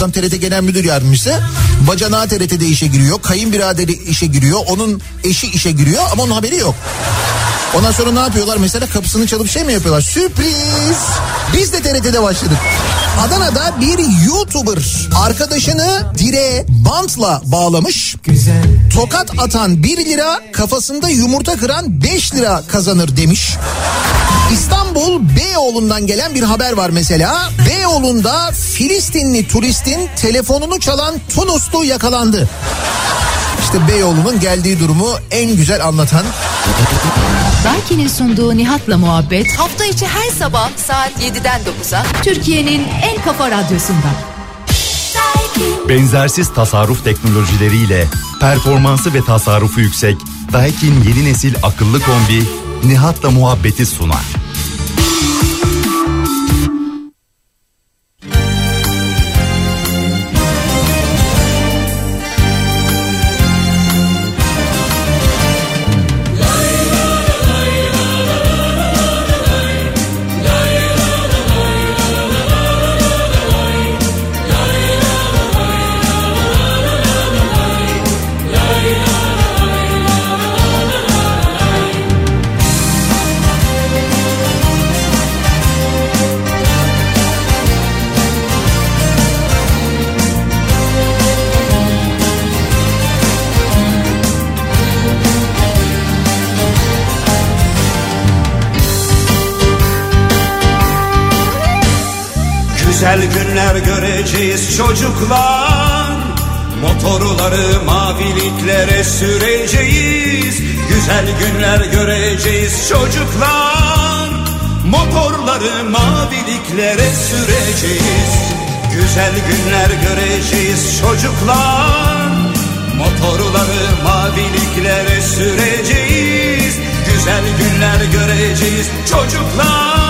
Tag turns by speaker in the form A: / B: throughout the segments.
A: Adam TRT Genel Müdür Yardımcısı. Bacanağı TRT'de işe giriyor. Kayınbiraderi işe giriyor. Onun eşi işe giriyor ama onun haberi yok. Ondan sonra ne yapıyorlar? Mesela kapısını çalıp şey mi yapıyorlar? Sürpriz! Biz de TRT'de başladık. Adana'da bir YouTuber arkadaşını direğe bantla bağlamış. Tokat atan 1 lira, kafasında yumurta kıran 5 lira kazanır demiş. İstanbul Beyoğlu'ndan gelen bir haber var mesela. Beyoğlu'nda Filistinli turistin telefonunu çalan Tunuslu yakalandı. İşte Beyoğlu'nun geldiği durumu en güzel anlatan.
B: Daiki'nin sunduğu Nihat'la muhabbet hafta içi her sabah saat 7'den 9'a Türkiye'nin en kafa radyosunda.
C: Benzersiz tasarruf teknolojileriyle performansı ve tasarrufu yüksek Daikin yeni nesil akıllı kombi Nihat'la muhabbeti sunar.
D: Göreceğiz çocuklar Motorları maviliklere süreceğiz. Güzel günler göreceğiz çocuklar. Motorları maviliklere süreceğiz. Güzel günler göreceğiz çocuklar. Motorları maviliklere süreceğiz. Güzel günler göreceğiz çocuklar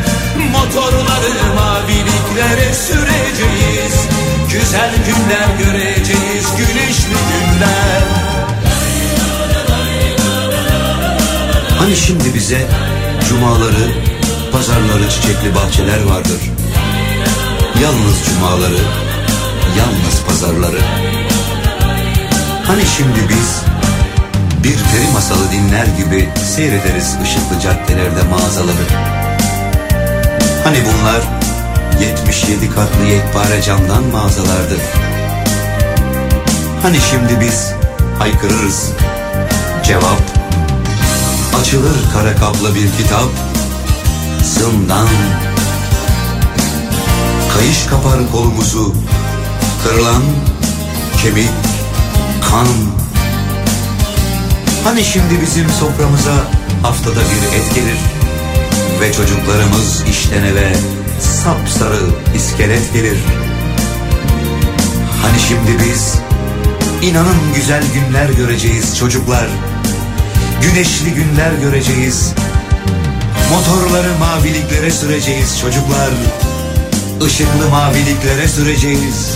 D: Motorları maviliklere süreceğiz Güzel günler göreceğiz güneşli günler
E: Hani şimdi bize cumaları, pazarları çiçekli bahçeler vardır. Yalnız cumaları, yalnız pazarları. Hani şimdi biz bir peri masalı dinler gibi seyrederiz ışıklı caddelerde mağazaları. Hani bunlar 77 katlı yekpare camdan mağazalardı. Hani şimdi biz haykırırız. Cevap Açılır kara kaplı bir kitap Zindan Kayış kapar kolumuzu Kırılan kemik Kan Hani şimdi bizim soframıza Haftada bir et gelir Ve çocuklarımız işten eve Sapsarı iskelet gelir. Hani şimdi biz İnanın güzel günler göreceğiz çocuklar. Güneşli günler göreceğiz. Motorları maviliklere süreceğiz çocuklar. Işıklı maviliklere süreceğiz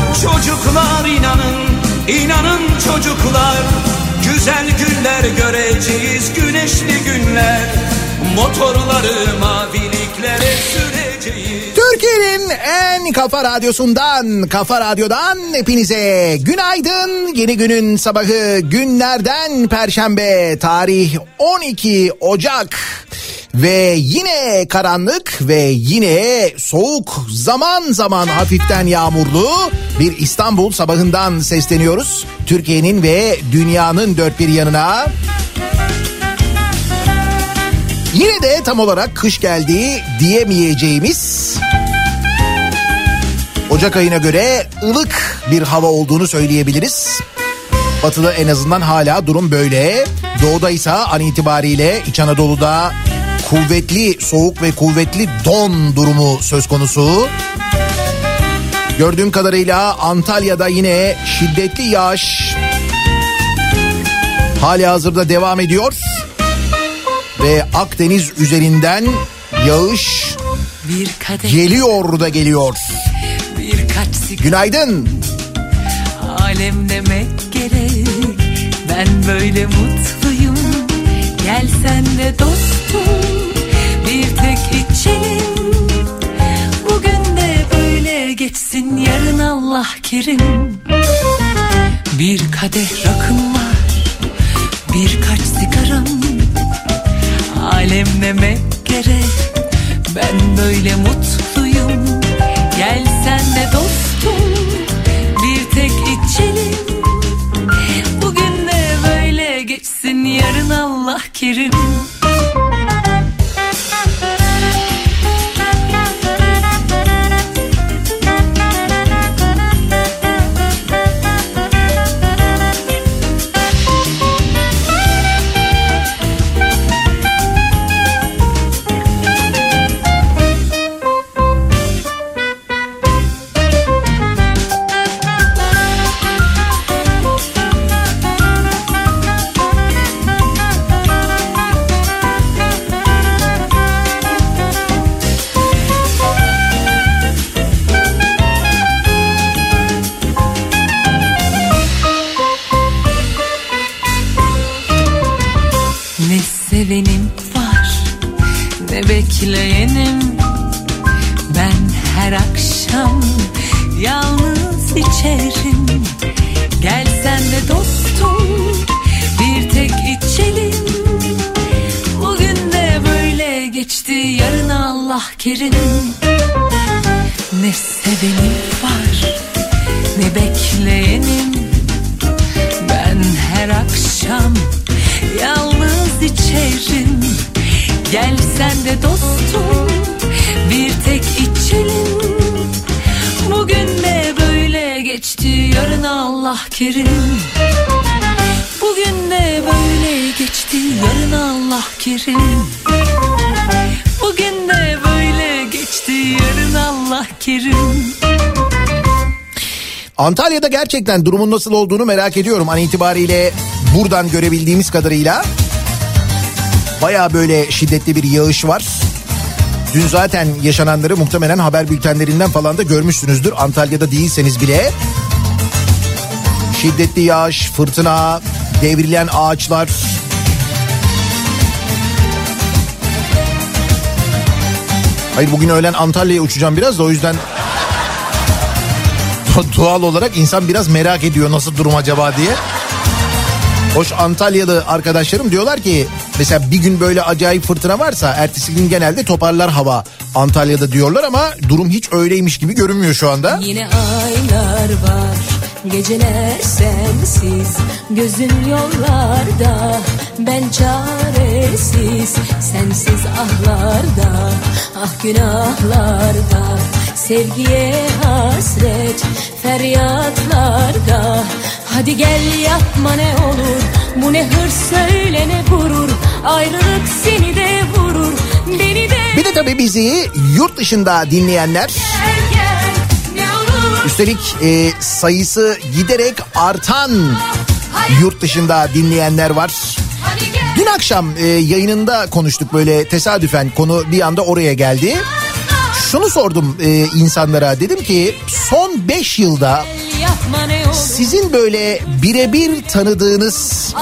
D: Çocuklar inanın, inanın çocuklar Güzel günler göreceğiz, güneşli günler Motorları maviliklere süreceğiz
A: Türkiye Türkiye'nin en kafa radyosundan, kafa radyodan hepinize günaydın. Yeni günün sabahı günlerden perşembe tarih 12 Ocak. Ve yine karanlık ve yine soğuk zaman zaman hafiften yağmurlu bir İstanbul sabahından sesleniyoruz. Türkiye'nin ve dünyanın dört bir yanına. Yine de tam olarak kış geldi diyemeyeceğimiz Ocak ayına göre ılık bir hava olduğunu söyleyebiliriz. Batıda en azından hala durum böyle. Doğuda ise an itibariyle İç Anadolu'da kuvvetli soğuk ve kuvvetli don durumu söz konusu. Gördüğüm kadarıyla Antalya'da yine şiddetli yağış hali hazırda devam ediyor. Ve Akdeniz üzerinden yağış geliyor da geliyor. Günaydın.
F: alem demek gerek. Ben böyle mutluyum. Gel sen de dostum. Tek içelim. Bugün de böyle geçsin. Yarın Allah kerim. Bir kadeh rakım var. Birkaç sigaram. Alem demek gerek. Ben böyle mutluyum. Gel sen de dostum. Bir tek içelim. Bugün de böyle geçsin. Yarın Allah kerim. Allah kerim Ne sevenim var ne bekleyenim. Ben her akşam yalnız içerim. Gel sen de dostum bir tek içelim. Bugün de böyle geçti yarın Allah kerim. Bugün de böyle geçti yarın Allah kerim. Bugün de böyle Allah kerim
A: Antalya'da gerçekten durumun nasıl olduğunu merak ediyorum. An itibariyle buradan görebildiğimiz kadarıyla baya böyle şiddetli bir yağış var. Dün zaten yaşananları muhtemelen haber bültenlerinden falan da görmüşsünüzdür. Antalya'da değilseniz bile. Şiddetli yağış, fırtına, devrilen ağaçlar. Hayır bugün öğlen Antalya'ya uçacağım biraz da o yüzden doğal olarak insan biraz merak ediyor nasıl durum acaba diye. Hoş Antalyalı arkadaşlarım diyorlar ki mesela bir gün böyle acayip fırtına varsa ertesi gün genelde toparlar hava Antalya'da diyorlar ama durum hiç öyleymiş gibi görünmüyor şu anda.
G: Yine aylar var Geceler sensiz Gözüm yollarda Ben çaresiz Sensiz ahlarda Ah günahlarda Sevgiye hasret Feryatlarda. Hadi gel yapma ne olur Bu ne hırs söyle ne gurur Ayrılık seni de vurur Beni de.
A: Bir de tabii bizi yurt dışında dinleyenler
G: gel
A: üstelik e, sayısı giderek artan yurt dışında dinleyenler var. Dün akşam e, yayınında konuştuk böyle tesadüfen konu bir anda oraya geldi. Şunu sordum e, insanlara dedim ki son 5 yılda sizin böyle birebir tanıdığınız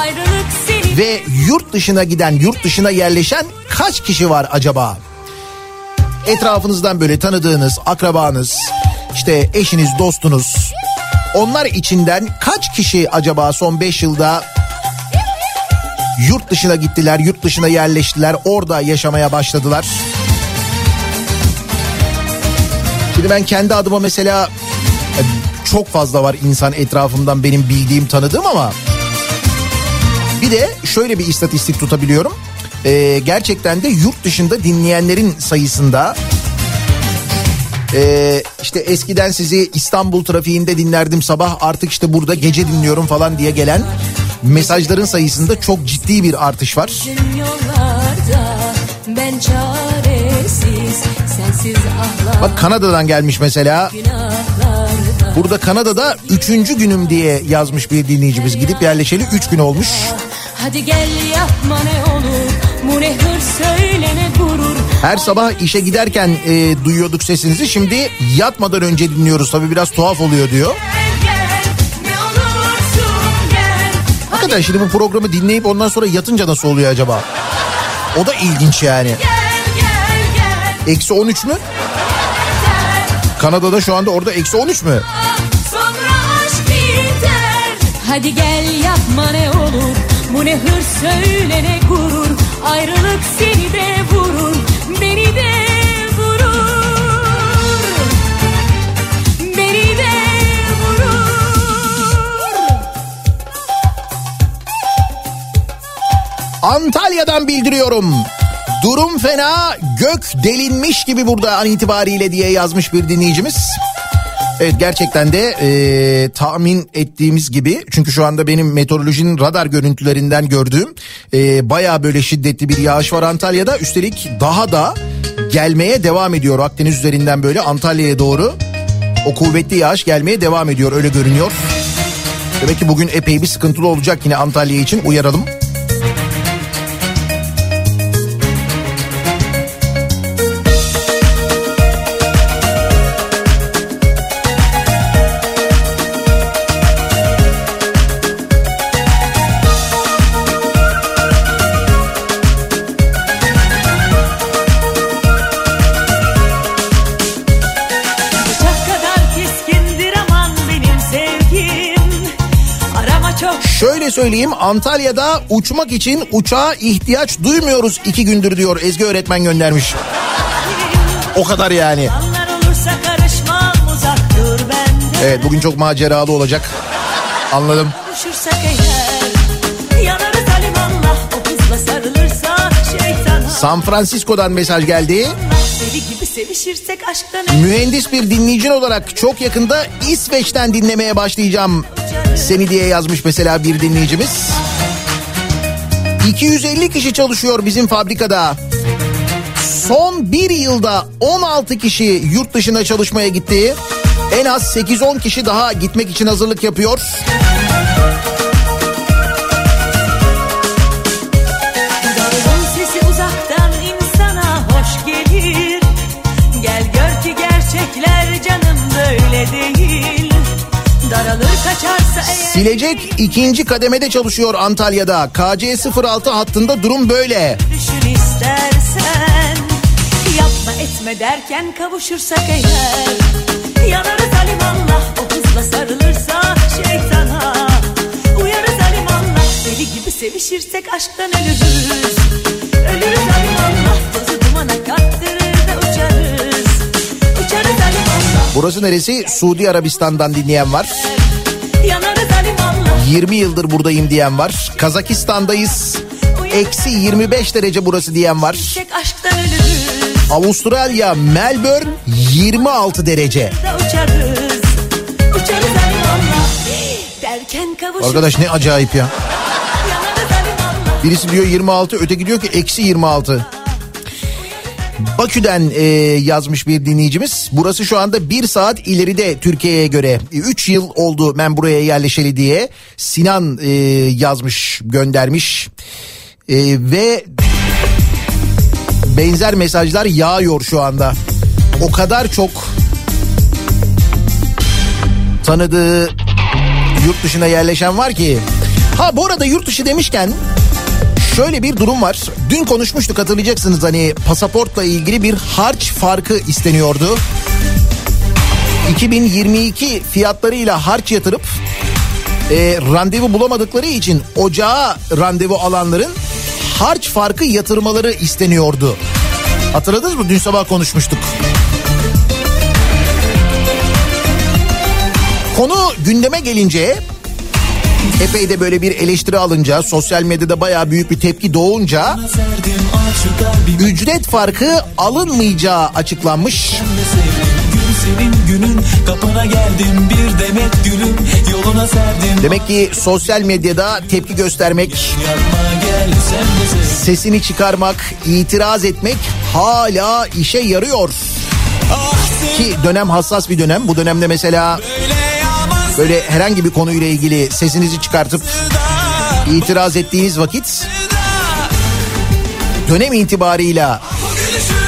A: ve yurt dışına giden yurt dışına yerleşen kaç kişi var acaba? etrafınızdan böyle tanıdığınız akrabanız işte eşiniz dostunuz onlar içinden kaç kişi acaba son 5 yılda yurt dışına gittiler yurt dışına yerleştiler orada yaşamaya başladılar. Şimdi ben kendi adıma mesela e, çok fazla var insan etrafımdan benim bildiğim tanıdığım ama bir de şöyle bir istatistik tutabiliyorum. Ee, gerçekten de yurt dışında dinleyenlerin sayısında ee, işte eskiden sizi İstanbul trafiğinde dinlerdim sabah artık işte burada gece dinliyorum falan diye gelen mesajların sayısında çok ciddi bir artış var. Bak Kanada'dan gelmiş mesela. Burada Kanada'da üçüncü günüm diye yazmış bir dinleyicimiz. Gidip yerleşeli üç gün olmuş.
G: Hadi gel yapma ne olur bu ne hır söyle ne gurur
A: Her sabah işe giderken e, duyuyorduk sesinizi. Şimdi yatmadan önce dinliyoruz. Tabii biraz tuhaf oluyor diyor. Hakikaten şimdi bu programı dinleyip ondan sonra yatınca nasıl oluyor acaba? O da ilginç yani. Eksi 13 mü? Kanada'da şu anda orada eksi 13 mü?
G: Hadi gel yapma ne olur bu ne hır söyle ne gurur Ayrılık seni de vurur
A: Antalya'dan bildiriyorum. Durum fena, gök delinmiş gibi burada an itibariyle diye yazmış bir dinleyicimiz. Evet gerçekten de e, tahmin ettiğimiz gibi çünkü şu anda benim meteorolojinin radar görüntülerinden gördüğüm e, baya böyle şiddetli bir yağış var Antalya'da. Üstelik daha da gelmeye devam ediyor Akdeniz üzerinden böyle Antalya'ya doğru o kuvvetli yağış gelmeye devam ediyor öyle görünüyor. Demek ki bugün epey bir sıkıntılı olacak yine Antalya için uyaralım. Söyleyeyim Antalya'da uçmak için uçağa ihtiyaç duymuyoruz iki gündür diyor Ezgi öğretmen göndermiş. O kadar yani. Evet bugün çok maceralı olacak. Anladım. San Francisco'dan mesaj geldi.
H: Sevişirsek aşktan
A: Mühendis bir dinleyicin olarak çok yakında İsveç'ten dinlemeye başlayacağım seni diye yazmış mesela bir dinleyicimiz. 250 kişi çalışıyor bizim fabrikada. Son bir yılda 16 kişi yurt dışına çalışmaya gitti. En az 8-10 kişi daha gitmek için hazırlık yapıyor. Silecek ikinci kademede çalışıyor Antalya'da. KC06 hattında durum böyle.
H: düşün istersen Yapma etme derken kavuşursak eğer Yanarız alimallah o kızla sarılırsa şeytana Uyarız alimallah deli gibi sevişirsek aşktan ölürüz Ölürüz alimallah tozu dumana kattırır
A: Burası neresi? Suudi Arabistan'dan dinleyen var.
H: yanarız alimallah
A: 20 yıldır buradayım diyen var. Kazakistan'dayız. Eksi 25 derece burası diyen var. Avustralya, Melbourne 26 derece. Arkadaş ne acayip ya. Birisi diyor 26 öteki diyor ki eksi 26. Bakü'den e, yazmış bir dinleyicimiz. Burası şu anda bir saat ileride Türkiye'ye göre. 3 yıl oldu ben buraya yerleşeli diye. Sinan e, yazmış göndermiş. E, ve benzer mesajlar yağıyor şu anda. O kadar çok tanıdığı yurt dışına yerleşen var ki. Ha bu arada yurt dışı demişken Şöyle bir durum var. Dün konuşmuştuk hatırlayacaksınız hani pasaportla ilgili bir harç farkı isteniyordu. 2022 fiyatlarıyla harç yatırıp e, randevu bulamadıkları için ocağa randevu alanların harç farkı yatırmaları isteniyordu. Hatırladınız mı? Dün sabah konuşmuştuk. Konu gündeme gelince epey de böyle bir eleştiri alınca sosyal medyada bayağı büyük bir tepki doğunca ücret farkı alınmayacağı açıklanmış.
I: Günün demet gülüm.
A: Demek ki sosyal medyada tepki göstermek, sesini çıkarmak, itiraz etmek hala işe yarıyor. Ki dönem hassas bir dönem. Bu dönemde mesela böyle herhangi bir konuyla ilgili sesinizi çıkartıp itiraz ettiğiniz vakit dönem itibarıyla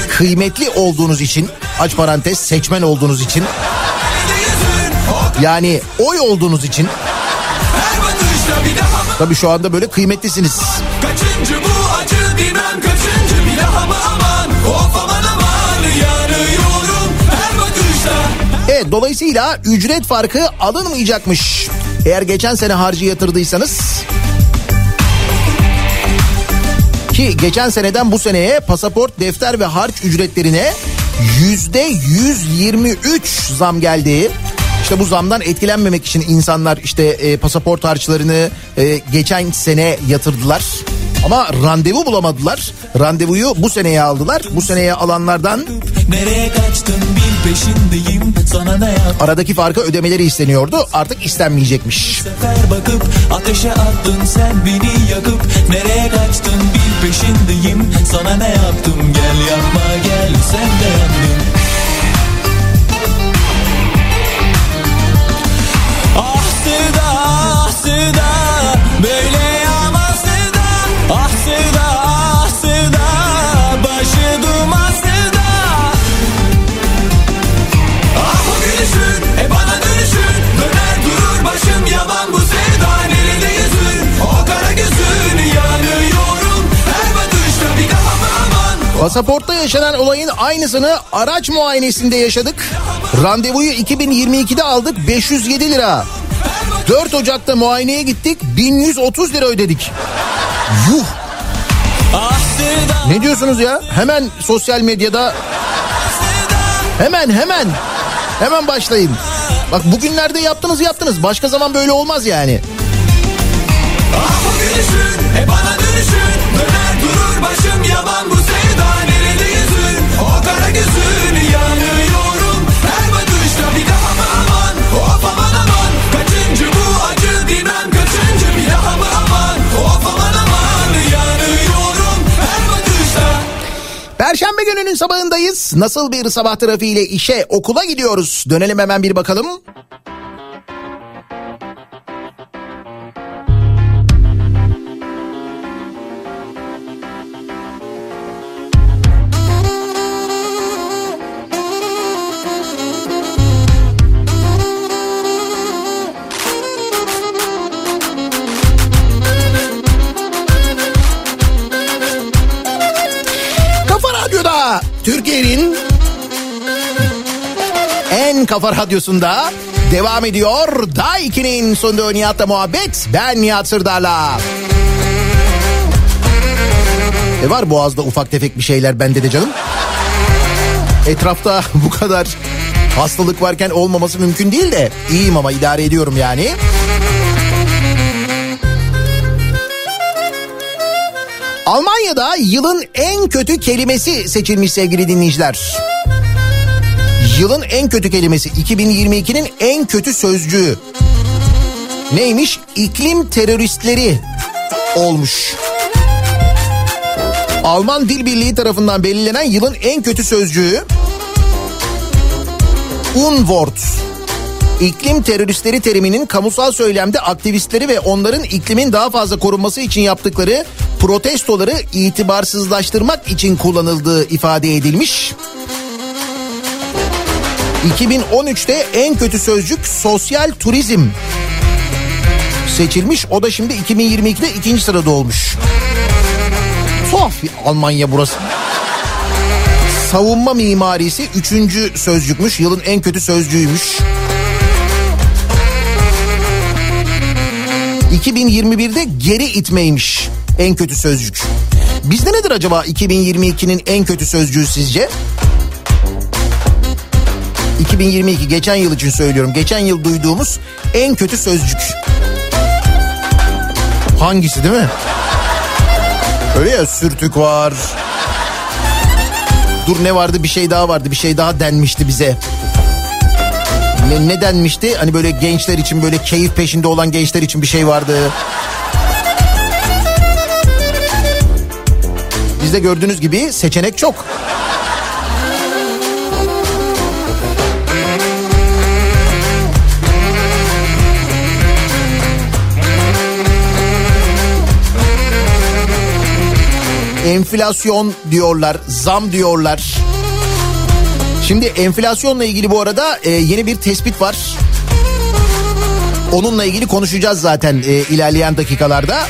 A: kıymetli olduğunuz için aç parantez seçmen olduğunuz için yani oy olduğunuz için tabii şu anda böyle kıymetlisiniz. Dolayısıyla ücret farkı alınmayacakmış. Eğer geçen sene harcı yatırdıysanız ki geçen seneden bu seneye pasaport, defter ve harç ücretlerine yüzde 123 zam geldi. İşte bu zamdan etkilenmemek için insanlar işte e, pasaport harçlarını e, geçen sene yatırdılar. Ama randevu bulamadılar. Randevuyu bu seneye aldılar. Bu seneye alanlardan
I: Nereye kaçtın bil peşindeyim sana ne yap
A: aradaki farkı ödemeleri isteniyordu. Artık istenmeyecekmiş.
I: bakıp ateşe attın sen beni yakıp Nereye kaçtın bil peşindeyim sana ne yaptım gel yapma gel sen de yandın. Ah Sevda, ah Sevda,
A: Pasaportta yaşanan olayın aynısını araç muayenesinde yaşadık. Randevuyu 2022'de aldık 507 lira. 4 Ocak'ta muayeneye gittik 1130 lira ödedik. Yuh ne diyorsunuz ya? Hemen sosyal medyada hemen hemen hemen başlayın. Bak bugünlerde yaptınız yaptınız başka zaman böyle olmaz yani.
I: ah bu gülüşün, e bana dönüşün, döner durur başım yaman bu
A: Perşembe gününün sabahındayız. Nasıl bir sabah trafiğiyle işe okula gidiyoruz. Dönelim hemen bir bakalım. Kafa radyosunda devam ediyor. Daiki'nin sunduğu Nihat'la muhabbet. Ben Nihat Sırdar'la. E var boğazda ufak tefek bir şeyler bende de canım. Etrafta bu kadar hastalık varken olmaması mümkün değil de iyiyim ama idare ediyorum yani. Almanya'da yılın en kötü kelimesi seçilmiş sevgili dinleyiciler. Yılın en kötü kelimesi 2022'nin en kötü sözcüğü. Neymiş? İklim teröristleri olmuş. Alman Dil Birliği tarafından belirlenen yılın en kötü sözcüğü Unwort. İklim teröristleri teriminin kamusal söylemde aktivistleri ve onların iklimin daha fazla korunması için yaptıkları protestoları itibarsızlaştırmak için kullanıldığı ifade edilmiş. 2013'te en kötü sözcük sosyal turizm seçilmiş. O da şimdi 2022'de ikinci sırada olmuş. Tuhaf bir Almanya burası. Savunma mimarisi üçüncü sözcükmüş. Yılın en kötü sözcüğüymüş. 2021'de geri itmeymiş en kötü sözcük. Bizde nedir acaba 2022'nin en kötü sözcüğü sizce? 2022 geçen yıl için söylüyorum. Geçen yıl duyduğumuz en kötü sözcük. Hangisi değil mi? Öyle ya sürtük var. Dur ne vardı bir şey daha vardı bir şey daha denmişti bize. Ne, ne denmişti? Hani böyle gençler için böyle keyif peşinde olan gençler için bir şey vardı. Bizde gördüğünüz gibi seçenek çok. Enflasyon diyorlar, zam diyorlar. Şimdi enflasyonla ilgili bu arada e, yeni bir tespit var. Onunla ilgili konuşacağız zaten e, ilerleyen dakikalarda.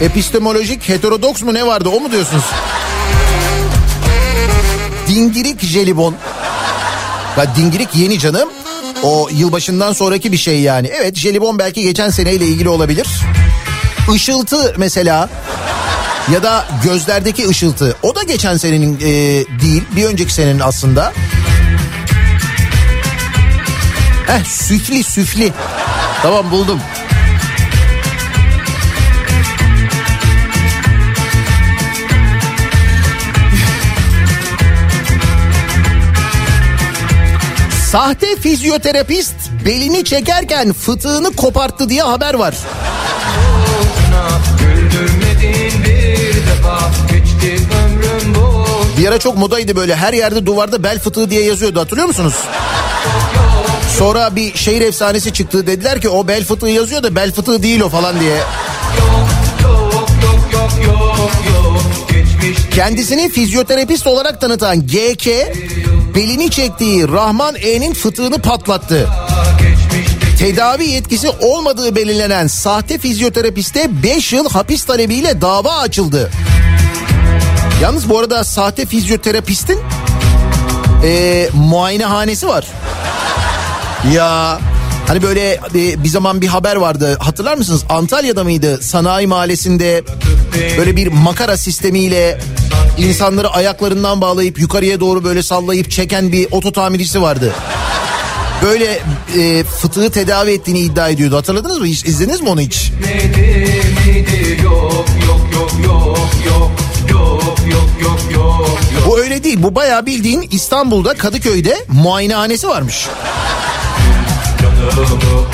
A: Epistemolojik heterodoks mu ne vardı o mu diyorsunuz? Dingirik jelibon. Ya dingirik yeni canım. O yılbaşından sonraki bir şey yani. Evet jelibon belki geçen seneyle ilgili olabilir. Işıltı mesela ya da gözlerdeki ışıltı o da geçen senenin e, değil bir önceki senenin aslında. Eh süfli süfli. Tamam buldum. Sahte fizyoterapist belini çekerken fıtığını koparttı diye haber var. Bir ara çok modaydı böyle her yerde duvarda bel fıtığı diye yazıyordu hatırlıyor musunuz? Sonra bir şehir efsanesi çıktı dediler ki o bel fıtığı yazıyor da bel fıtığı değil o falan diye. Kendisini fizyoterapist olarak tanıtan GK belini çektiği Rahman E'nin fıtığını patlattı. Tedavi yetkisi olmadığı belirlenen sahte fizyoterapiste 5 yıl hapis talebiyle dava açıldı. Yalnız bu arada sahte fizyoterapistin e, muayenehanesi var. Ya hani böyle e, bir zaman bir haber vardı hatırlar mısınız? Antalya'da mıydı? Sanayi mahallesinde böyle bir makara sistemiyle insanları ayaklarından bağlayıp yukarıya doğru böyle sallayıp çeken bir oto tamircisi vardı. Böyle e, fıtığı tedavi ettiğini iddia ediyordu. Hatırladınız mı? Hiç, izlediniz mi onu hiç? Bu öyle değil. Bu bayağı bildiğin İstanbul'da Kadıköy'de muayenehanesi varmış.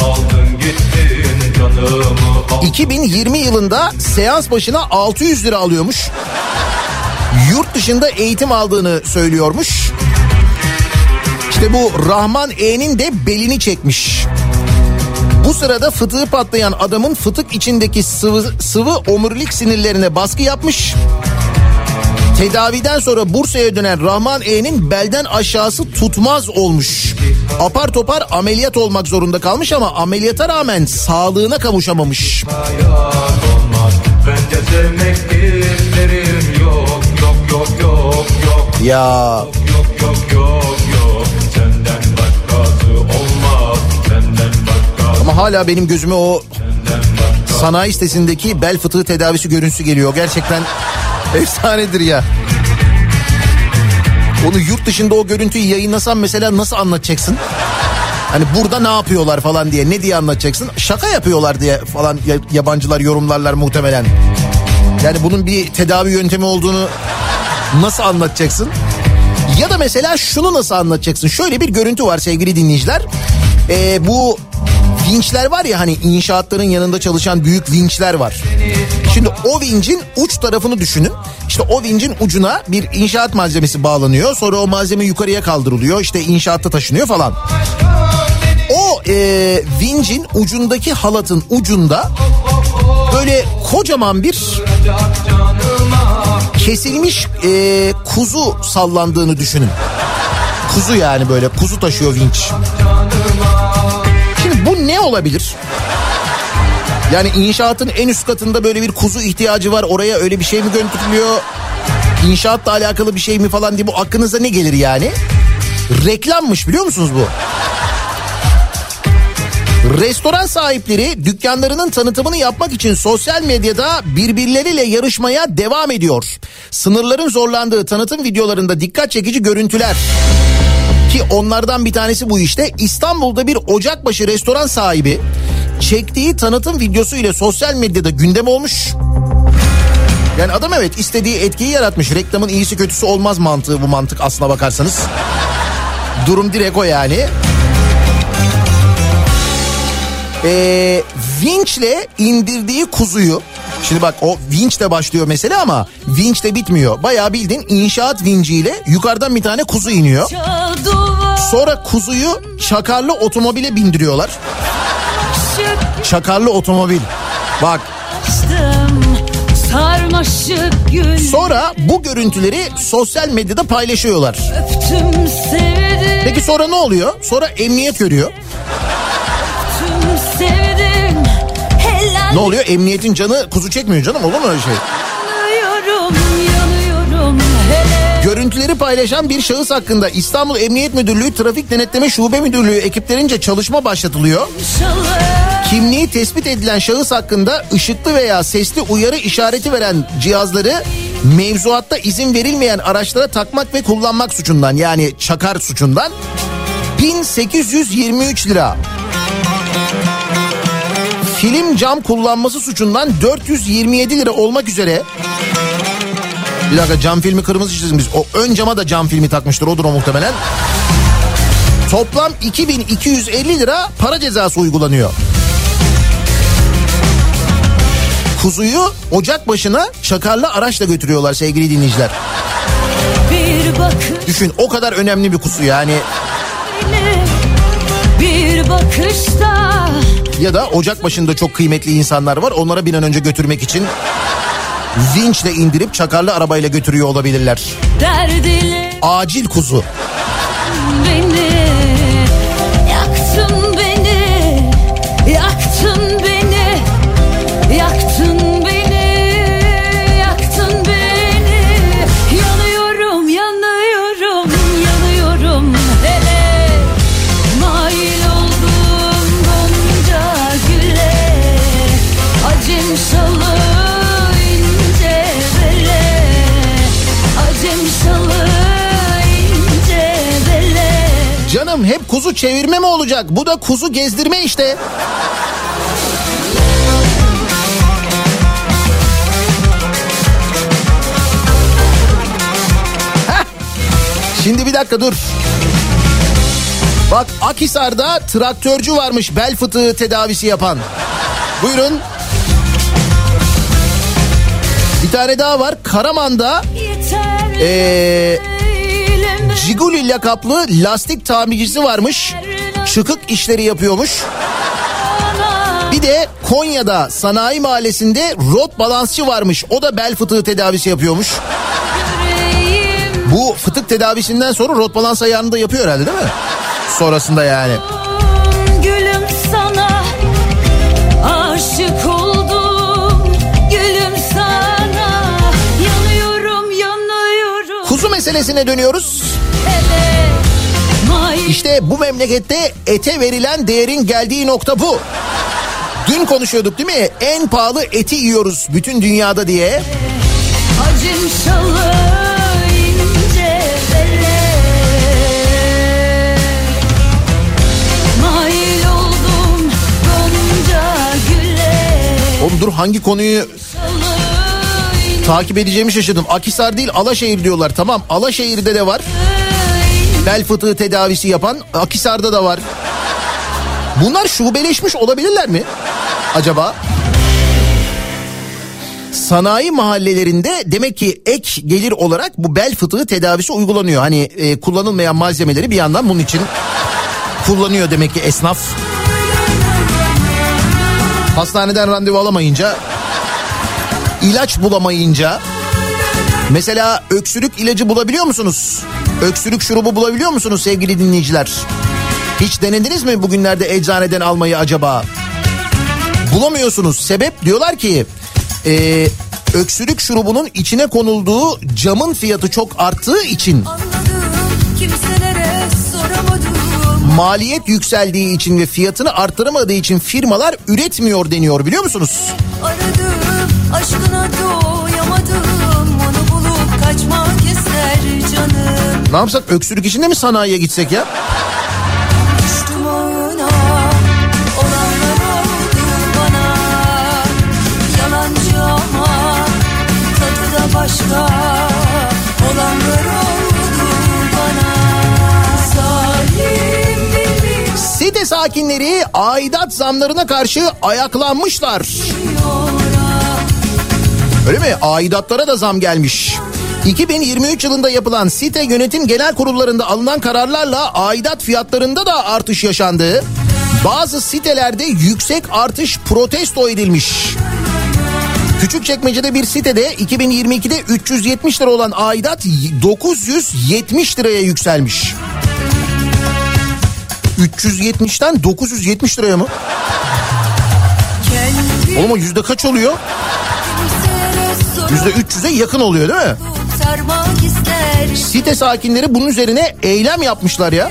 A: Aldın gittin canımı aldın. 2020 yılında seans başına 600 lira alıyormuş. Yurt dışında eğitim aldığını söylüyormuş. İşte bu Rahman E'nin de belini çekmiş. Bu sırada fıtığı patlayan adamın fıtık içindeki sıvı, sıvı omurilik sinirlerine baskı yapmış. Tedaviden sonra Bursa'ya dönen Rahman E'nin belden aşağısı tutmaz olmuş. Apar topar ameliyat olmak zorunda kalmış ama ameliyata rağmen sağlığına kavuşamamış. Bence sevmek isterim Ya. Ama hala benim gözüme o sanayi sitesindeki bel fıtığı tedavisi görüntüsü geliyor. Gerçekten efsanedir ya. Onu yurt dışında o görüntüyü yayınlasan mesela nasıl anlatacaksın? Hani burada ne yapıyorlar falan diye ne diye anlatacaksın? Şaka yapıyorlar diye falan yabancılar yorumlarlar muhtemelen. Yani bunun bir tedavi yöntemi olduğunu nasıl anlatacaksın? Ya da mesela şunu nasıl anlatacaksın? Şöyle bir görüntü var sevgili dinleyiciler. Ee, bu vinçler var ya hani inşaatların yanında çalışan büyük vinçler var. Şimdi o vincin uç tarafını düşünün. İşte o vincin ucuna bir inşaat malzemesi bağlanıyor. Sonra o malzeme yukarıya kaldırılıyor. İşte inşaatta taşınıyor falan. O e, vincin ucundaki halatın ucunda böyle kocaman bir kesilmiş e, kuzu sallandığını düşünün. Kuzu yani böyle kuzu taşıyor vinç. Şimdi bu ne olabilir? Yani inşaatın en üst katında böyle bir kuzu ihtiyacı var. Oraya öyle bir şey mi götürülüyor? İnşaatla alakalı bir şey mi falan diye bu aklınıza ne gelir yani? Reklammış biliyor musunuz bu? Restoran sahipleri dükkanlarının tanıtımını yapmak için sosyal medyada birbirleriyle yarışmaya devam ediyor. Sınırların zorlandığı tanıtım videolarında dikkat çekici görüntüler. Ki onlardan bir tanesi bu işte. İstanbul'da bir ocakbaşı restoran sahibi çektiği tanıtım videosu ile sosyal medyada gündem olmuş. Yani adam evet istediği etkiyi yaratmış. Reklamın iyisi kötüsü olmaz mantığı bu mantık aslına bakarsanız. Durum direkt o yani. Ee, vinçle indirdiği kuzuyu Şimdi bak o vinçle başlıyor mesele ama vinçle bitmiyor. Bayağı bildiğin inşaat vinciyle yukarıdan bir tane kuzu iniyor. Sonra kuzuyu çakarlı otomobile bindiriyorlar. Çakarlı otomobil. Bak sonra bu görüntüleri sosyal medyada paylaşıyorlar. Peki sonra ne oluyor? Sonra emniyet görüyor.
G: Sevdim
A: Ne oluyor? Emniyetin canı kuzu çekmiyor canım olur mu öyle şey?
G: yanıyorum
A: Görüntüleri paylaşan bir şahıs hakkında İstanbul Emniyet Müdürlüğü Trafik Denetleme Şube Müdürlüğü ekiplerince çalışma başlatılıyor.
G: inşallah
A: Kimliği tespit edilen şahıs hakkında ışıklı veya sesli uyarı işareti veren cihazları mevzuatta izin verilmeyen araçlara takmak ve kullanmak suçundan yani çakar suçundan 1823 lira. Film cam kullanması suçundan 427 lira olmak üzere bir dakika cam filmi kırmızı çizgimiz. O ön cama da cam filmi takmıştır odur o muhtemelen. Toplam 2250 lira para cezası uygulanıyor. Kuzuyu ocak başına çakarlı araçla götürüyorlar sevgili dinleyiciler.
G: bir bakış
A: Düşün o kadar önemli bir kuzu yani.
G: bir bakışta
A: Ya da ocak başında çok kıymetli insanlar var. Onlara bir an önce götürmek için vinçle indirip çakarlı arabayla götürüyor olabilirler.
G: derdile
A: Acil kuzu. Kuzu çevirme mi olacak? Bu da kuzu gezdirme işte. Heh. Şimdi bir dakika dur. Bak Akhisar'da traktörcü varmış bel fıtığı tedavisi yapan. Buyurun. Bir tane daha var. Karaman'da Ee, Jiguli lakaplı lastik tamircisi varmış. Çıkık işleri yapıyormuş. Bir de Konya'da sanayi mahallesinde rot balansçı varmış. O da bel fıtığı tedavisi yapıyormuş. Bu fıtık tedavisinden sonra rot balans ayağını da yapıyor herhalde değil mi? Sonrasında yani.
G: gülüm sana aşık oldum gülüm sana yanıyorum yanıyorum
A: Kuzu meselesine dönüyoruz. İşte bu memlekette ete verilen değerin geldiği nokta bu. Dün konuşuyorduk değil mi? En pahalı eti yiyoruz bütün dünyada diye.
G: acım şalı
A: Oğlum dur hangi konuyu takip edeceğimi şaşırdım. Akisar değil Alaşehir diyorlar. Tamam Alaşehir'de de var. Bel fıtığı tedavisi yapan Akisar'da da var. Bunlar şubeleşmiş olabilirler mi? Acaba? Sanayi mahallelerinde demek ki ek gelir olarak bu bel fıtığı tedavisi uygulanıyor. Hani e, kullanılmayan malzemeleri bir yandan bunun için kullanıyor demek ki esnaf. Hastaneden randevu alamayınca, ilaç bulamayınca Mesela öksürük ilacı bulabiliyor musunuz? Öksürük şurubu bulabiliyor musunuz sevgili dinleyiciler? Hiç denediniz mi bugünlerde eczaneden almayı acaba? Bulamıyorsunuz. Sebep diyorlar ki e, öksürük şurubunun içine konulduğu camın fiyatı çok arttığı için maliyet yükseldiği için ve fiyatını arttıramadığı için firmalar üretmiyor deniyor biliyor musunuz?
G: Aradım aşkına doyamadım
A: Ne yapsak öksürük için de mi sanayiye gitsek ya?
G: Başka Olanlar oldu bana Zalim bilmiyor
A: Site sakinleri aidat zamlarına karşı ayaklanmışlar. Öyle mi? Aidatlara da zam gelmiş. 2023 yılında yapılan site yönetim genel kurullarında alınan kararlarla aidat fiyatlarında da artış yaşandı. Bazı sitelerde yüksek artış protesto edilmiş. Küçükçekmece'de bir sitede 2022'de 370 lira olan aidat 970 liraya yükselmiş. 370'ten 970 liraya mı? Oğlum o yüzde kaç oluyor? Yüzde 300'e yakın oluyor değil mi? Site sakinleri bunun üzerine eylem yapmışlar ya.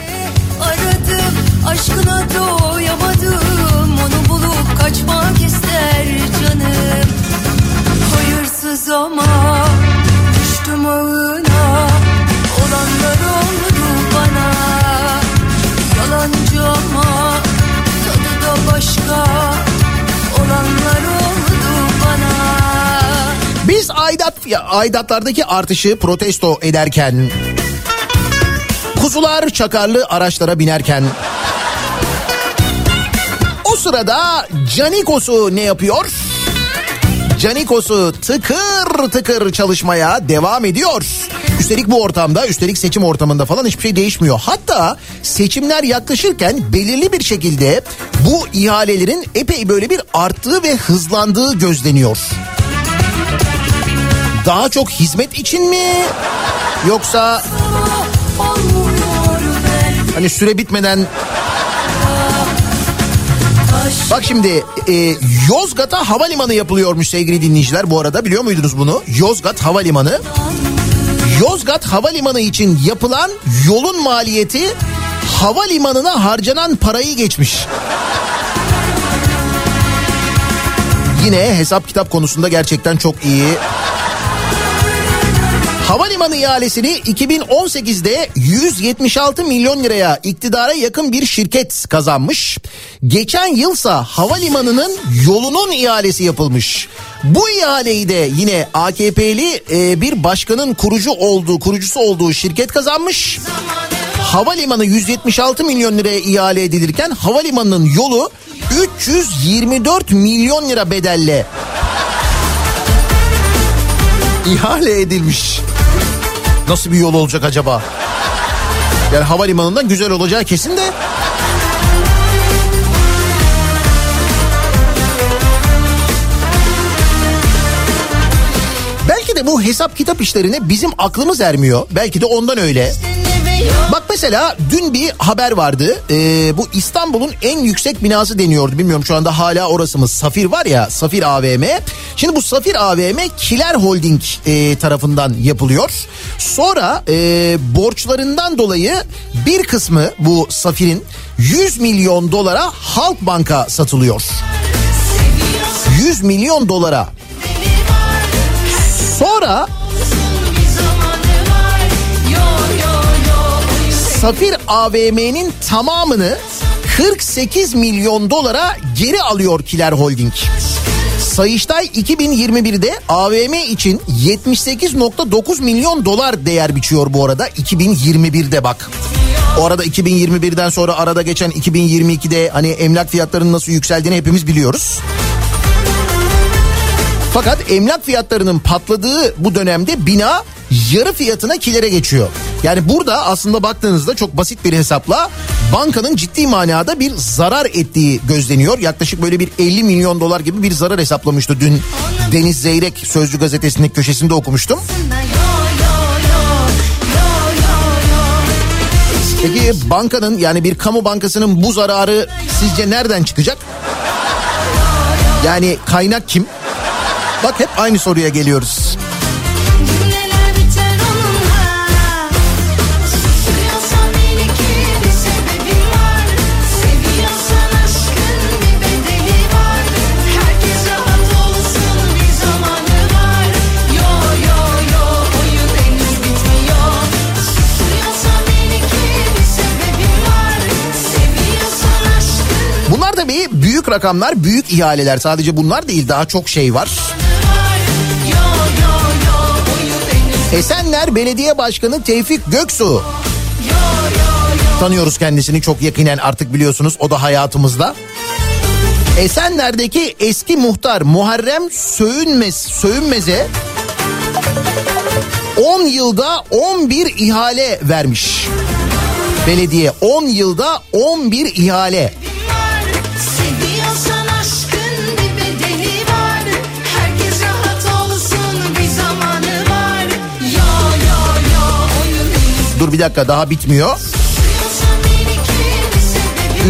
G: Aradım aşkına doyamadım. Onu bulup kaçmak ister canım. Hayırsız ama düştüm ağına. Olanlar oldu bana. Yalancı ama tadı da başka. Olanlar oldu bana.
A: Biz aidat aidatlardaki artışı protesto ederken kuzular çakarlı araçlara binerken o sırada Canikos'u ne yapıyor? Canikos'u tıkır tıkır çalışmaya devam ediyor. Üstelik bu ortamda, üstelik seçim ortamında falan hiçbir şey değişmiyor. Hatta seçimler yaklaşırken belirli bir şekilde bu ihalelerin epey böyle bir arttığı ve hızlandığı gözleniyor. Daha çok hizmet için mi? Yoksa hani süre bitmeden Bak şimdi e, Yozgat'a havalimanı yapılıyormuş sevgili dinleyiciler bu arada biliyor muydunuz bunu? Yozgat Havalimanı. Yozgat Havalimanı için yapılan yolun maliyeti havalimanına harcanan parayı geçmiş. Yine hesap kitap konusunda gerçekten çok iyi. Havalimanı ihalesini 2018'de 176 milyon liraya iktidara yakın bir şirket kazanmış. Geçen yılsa havalimanının yolunun ihalesi yapılmış. Bu ihaleyi de yine AKP'li e, bir başkanın kurucu olduğu, kurucusu olduğu şirket kazanmış. Havalimanı 176 milyon liraya ihale edilirken havalimanının yolu 324 milyon lira bedelle ihale edilmiş. Nasıl bir yol olacak acaba? Yani havalimanından güzel olacağı kesin de. Belki de bu hesap kitap işlerine bizim aklımız ermiyor. Belki de ondan öyle. Bak mesela dün bir haber vardı. Ee, bu İstanbul'un en yüksek binası deniyordu. Bilmiyorum şu anda hala orası mı? Safir var ya Safir AVM. Şimdi bu Safir AVM Kiler Holding e, tarafından yapılıyor. Sonra e, borçlarından dolayı bir kısmı bu Safir'in 100 milyon dolara Halkbank'a satılıyor. 100 milyon dolara. Sonra Safir AVM'nin tamamını 48 milyon dolara geri alıyor Kiler Holding. Sayıştay 2021'de AVM için 78.9 milyon dolar değer biçiyor bu arada 2021'de bak. O arada 2021'den sonra arada geçen 2022'de hani emlak fiyatlarının nasıl yükseldiğini hepimiz biliyoruz. Fakat emlak fiyatlarının patladığı bu dönemde bina yarı fiyatına kilere geçiyor. Yani burada aslında baktığınızda çok basit bir hesapla bankanın ciddi manada bir zarar ettiği gözleniyor. Yaklaşık böyle bir 50 milyon dolar gibi bir zarar hesaplamıştı dün Deniz Zeyrek Sözcü gazetesinin köşesinde okumuştum. Peki bankanın yani bir kamu bankasının bu zararı sizce nereden çıkacak? Yani kaynak kim? Bak hep aynı soruya geliyoruz. Büyük rakamlar, büyük ihaleler. Sadece bunlar değil daha çok şey var. Esenler Belediye Başkanı Tevfik Göksu. Tanıyoruz kendisini çok yakinen artık biliyorsunuz o da hayatımızda. Esenler'deki eski muhtar Muharrem Söğünmez, Söğünmez'e 10 yılda 11 ihale vermiş. Belediye 10 yılda 11 ihale.
G: Bir
A: dakika daha bitmiyor.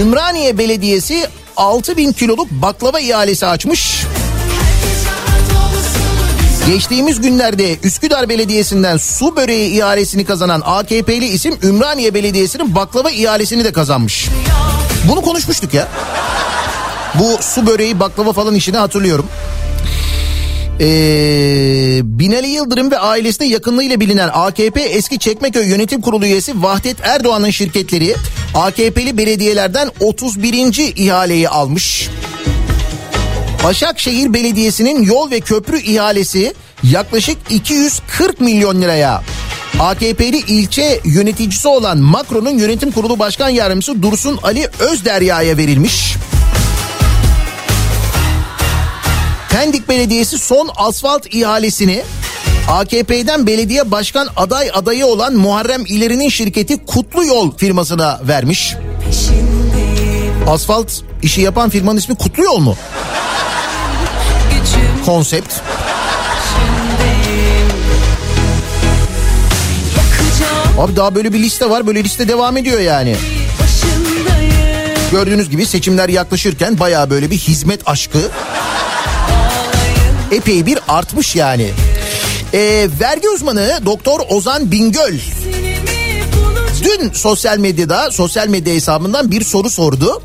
A: Ümraniye Belediyesi 6000 kiloluk baklava ihalesi açmış. Geçtiğimiz günlerde Üsküdar Belediyesi'nden su böreği ihalesini kazanan AKP'li isim Ümraniye Belediyesi'nin baklava ihalesini de kazanmış. Bunu konuşmuştuk ya. Bu su böreği baklava falan işini hatırlıyorum. Ee, Binali Yıldırım ve ailesine yakınlığıyla bilinen AKP eski Çekmeköy Yönetim Kurulu üyesi Vahdet Erdoğan'ın şirketleri AKP'li belediyelerden 31. ihaleyi almış. Başakşehir Belediyesi'nin yol ve köprü ihalesi yaklaşık 240 milyon liraya. AKP'li ilçe yöneticisi olan Makro'nun yönetim kurulu başkan yardımcısı Dursun Ali Özderya'ya verilmiş. Pendik Belediyesi son asfalt ihalesini AKP'den belediye başkan aday adayı olan Muharrem İleri'nin şirketi Kutlu Yol firmasına vermiş. Asfalt işi yapan firmanın ismi Kutlu Yol mu? Konsept. Abi daha böyle bir liste var. Böyle liste devam ediyor yani. Gördüğünüz gibi seçimler yaklaşırken bayağı böyle bir hizmet aşkı epey bir artmış yani. Ee, vergi uzmanı Doktor Ozan Bingöl dün sosyal medyada sosyal medya hesabından bir soru sordu.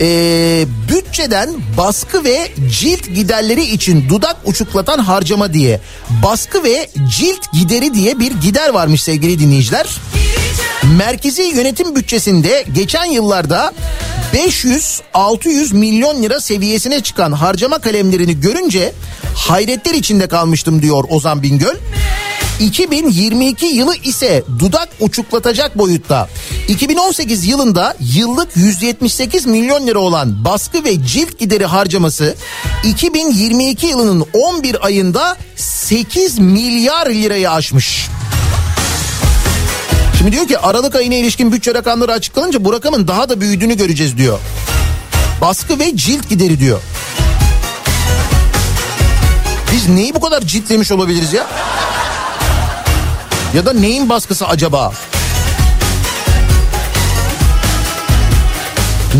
A: Ee, bütçeden baskı ve cilt giderleri için dudak uçuklatan harcama diye baskı ve cilt gideri diye bir gider varmış sevgili dinleyiciler. Merkezi yönetim bütçesinde geçen yıllarda 500-600 milyon lira seviyesine çıkan harcama kalemlerini görünce hayretler içinde kalmıştım diyor Ozan Bingöl. 2022 yılı ise dudak uçuklatacak boyutta. 2018 yılında yıllık 178 milyon lira olan baskı ve cilt gideri harcaması 2022 yılının 11 ayında 8 milyar lirayı aşmış. Şimdi diyor ki Aralık ayına ilişkin bütçe rakamları açıklanınca bu rakamın daha da büyüdüğünü göreceğiz diyor. Baskı ve cilt gideri diyor. Biz neyi bu kadar ciltlemiş olabiliriz ya? Ya da neyin baskısı acaba?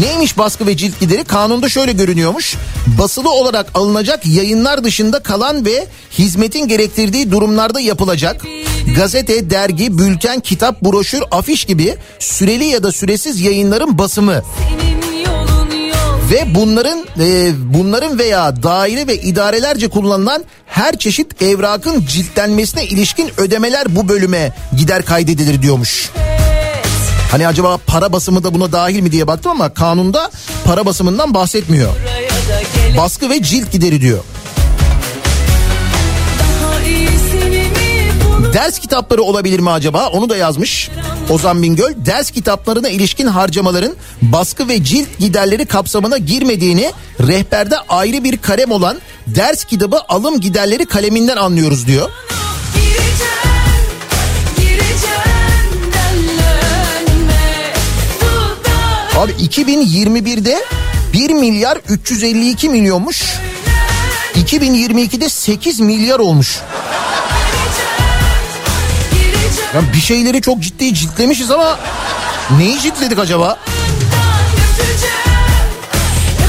A: Neymiş baskı ve cilt gideri? Kanunda şöyle görünüyormuş. Basılı olarak alınacak yayınlar dışında kalan ve hizmetin gerektirdiği durumlarda yapılacak. Gazete, dergi, bülten, kitap, broşür, afiş gibi süreli ya da süresiz yayınların basımı ve bunların e, bunların veya daire ve idarelerce kullanılan her çeşit evrakın ciltlenmesine ilişkin ödemeler bu bölüme gider kaydedilir diyormuş. Hani acaba para basımı da buna dahil mi diye baktım ama kanunda para basımından bahsetmiyor. Baskı ve cilt gideri diyor. Ders kitapları olabilir mi acaba? Onu da yazmış Ozan Bingöl. Ders kitaplarına ilişkin harcamaların baskı ve cilt giderleri kapsamına girmediğini rehberde ayrı bir kalem olan ders kitabı alım giderleri kaleminden anlıyoruz diyor. Abi 2021'de 1 milyar 352 milyonmuş. 2022'de 8 milyar olmuş. Ya bir şeyleri çok ciddi ciltlemişiz ama neyi ciltledik acaba?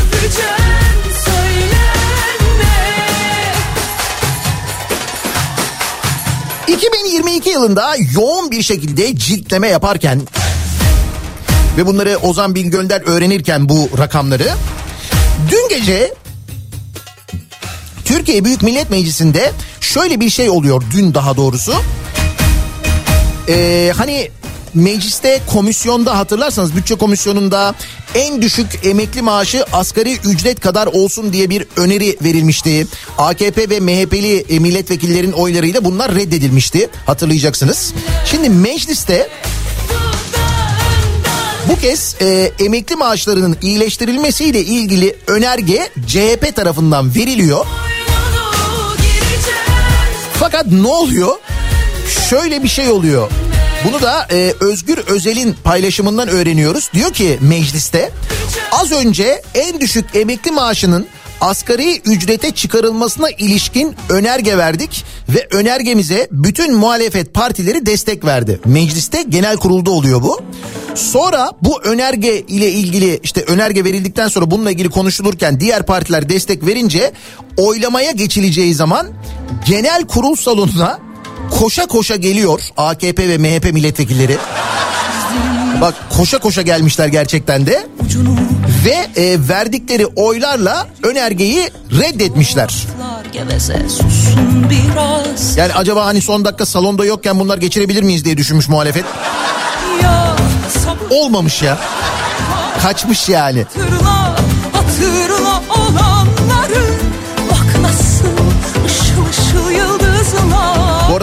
F: Öpeceğim,
A: 2022 yılında yoğun bir şekilde ciltleme yaparken ve bunları Ozan Bingöl'den öğrenirken bu rakamları dün gece Türkiye Büyük Millet Meclisi'nde şöyle bir şey oluyor dün daha doğrusu. Ee, hani mecliste komisyonda hatırlarsanız bütçe komisyonunda en düşük emekli maaşı asgari ücret kadar olsun diye bir öneri verilmişti. AKP ve MHP'li e, milletvekillerin oylarıyla bunlar reddedilmişti hatırlayacaksınız. Şimdi mecliste bu kez e, emekli maaşlarının iyileştirilmesiyle ilgili önerge CHP tarafından veriliyor. Fakat ne oluyor? Şöyle bir şey oluyor. Bunu da e, Özgür Özel'in paylaşımından öğreniyoruz. Diyor ki mecliste az önce en düşük emekli maaşının asgari ücrete çıkarılmasına ilişkin önerge verdik ve önergemize bütün muhalefet partileri destek verdi. Mecliste genel kurulda oluyor bu. Sonra bu önerge ile ilgili işte önerge verildikten sonra bununla ilgili konuşulurken diğer partiler destek verince oylamaya geçileceği zaman genel kurul salonuna koşa koşa geliyor AKP ve MHP milletvekilleri. Bak koşa koşa gelmişler gerçekten de. Ve e, verdikleri oylarla önergeyi reddetmişler. Yani acaba hani son dakika salonda yokken bunlar geçirebilir miyiz diye düşünmüş muhalefet. Olmamış ya. Kaçmış yani.
F: hatırla hatırla olanları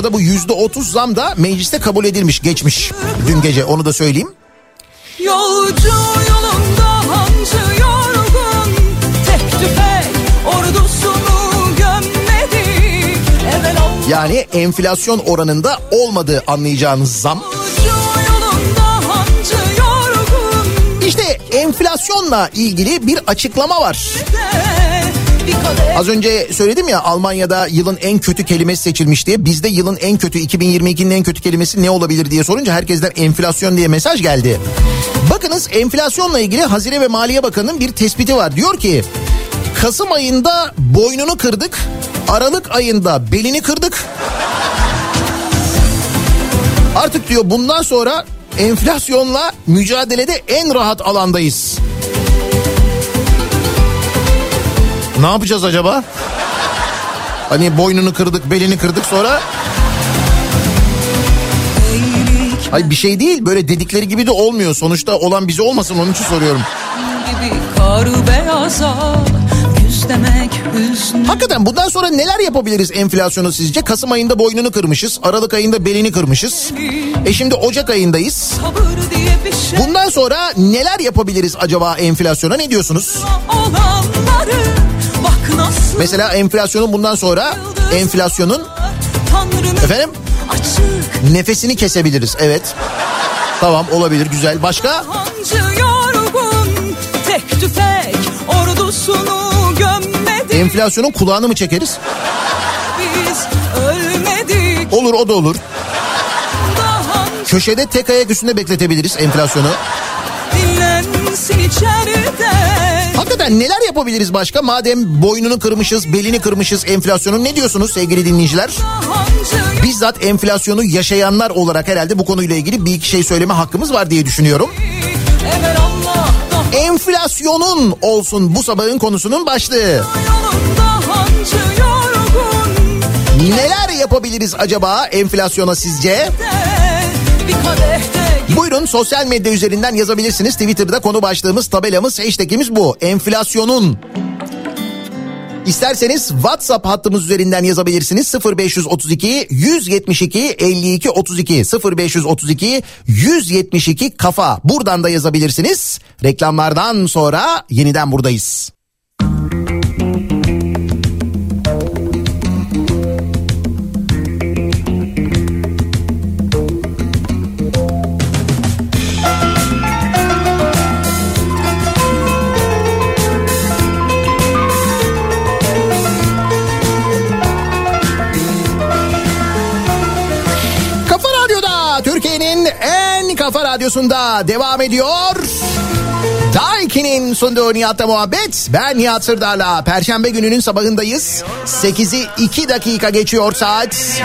A: arada bu yüzde otuz zam da mecliste kabul edilmiş geçmiş dün gece onu da söyleyeyim.
F: Yolcu yolunda hancı yorgun Tek tüfek ordusunu gömmedik
A: Yani enflasyon oranında olmadığı anlayacağınız zam. İşte enflasyonla ilgili bir açıklama var. Az önce söyledim ya Almanya'da yılın en kötü kelimesi seçilmiş diye. Bizde yılın en kötü 2022'nin en kötü kelimesi ne olabilir diye sorunca herkesten enflasyon diye mesaj geldi. Bakınız enflasyonla ilgili Hazine ve Maliye Bakanı'nın bir tespiti var. Diyor ki Kasım ayında boynunu kırdık. Aralık ayında belini kırdık. Artık diyor bundan sonra enflasyonla mücadelede en rahat alandayız. Ne yapacağız acaba? Hani boynunu kırdık, belini kırdık sonra... Ay bir şey değil böyle dedikleri gibi de olmuyor. Sonuçta olan bize olmasın onun için soruyorum. Hakikaten bundan sonra neler yapabiliriz enflasyonu sizce? Kasım ayında boynunu kırmışız. Aralık ayında belini kırmışız. E şimdi Ocak ayındayız.
F: Şey
A: Bundan sonra neler yapabiliriz acaba enflasyona ne diyorsunuz?
F: olanları
A: Mesela enflasyonun bundan sonra enflasyonun efendim nefesini kesebiliriz. Evet. Tamam olabilir güzel. Başka?
F: hancı yorgun Tek tüfek ordusunu gömmedi
A: Enflasyonun kulağını mı çekeriz?
F: Biz ölmedik
A: Olur o da olur.
F: daha
A: Köşede tek ayak üstünde bekletebiliriz enflasyonu.
F: dinlensin içeride
A: Hakikaten neler yapabiliriz başka? Madem boynunu kırmışız, belini kırmışız enflasyonun ne diyorsunuz sevgili dinleyiciler? Bizzat enflasyonu yaşayanlar olarak herhalde bu konuyla ilgili bir iki şey söyleme hakkımız var diye düşünüyorum. Enflasyonun olsun bu sabahın konusunun başlığı. Neler yapabiliriz acaba enflasyona sizce?
F: bir kadehte
A: Buyurun sosyal medya üzerinden yazabilirsiniz. Twitter'da konu başlığımız, tabelamız, hashtagimiz bu. Enflasyonun. İsterseniz WhatsApp hattımız üzerinden yazabilirsiniz. 0532 172 52 32 0532 172 kafa. Buradan da yazabilirsiniz. Reklamlardan sonra yeniden buradayız. Modern Radyosu'nda devam ediyor. Daiki'nin sunduğu Nihat'la muhabbet. Ben Nihat Sırdar'la. Perşembe gününün sabahındayız. 8'i 2 dakika geçiyor saat.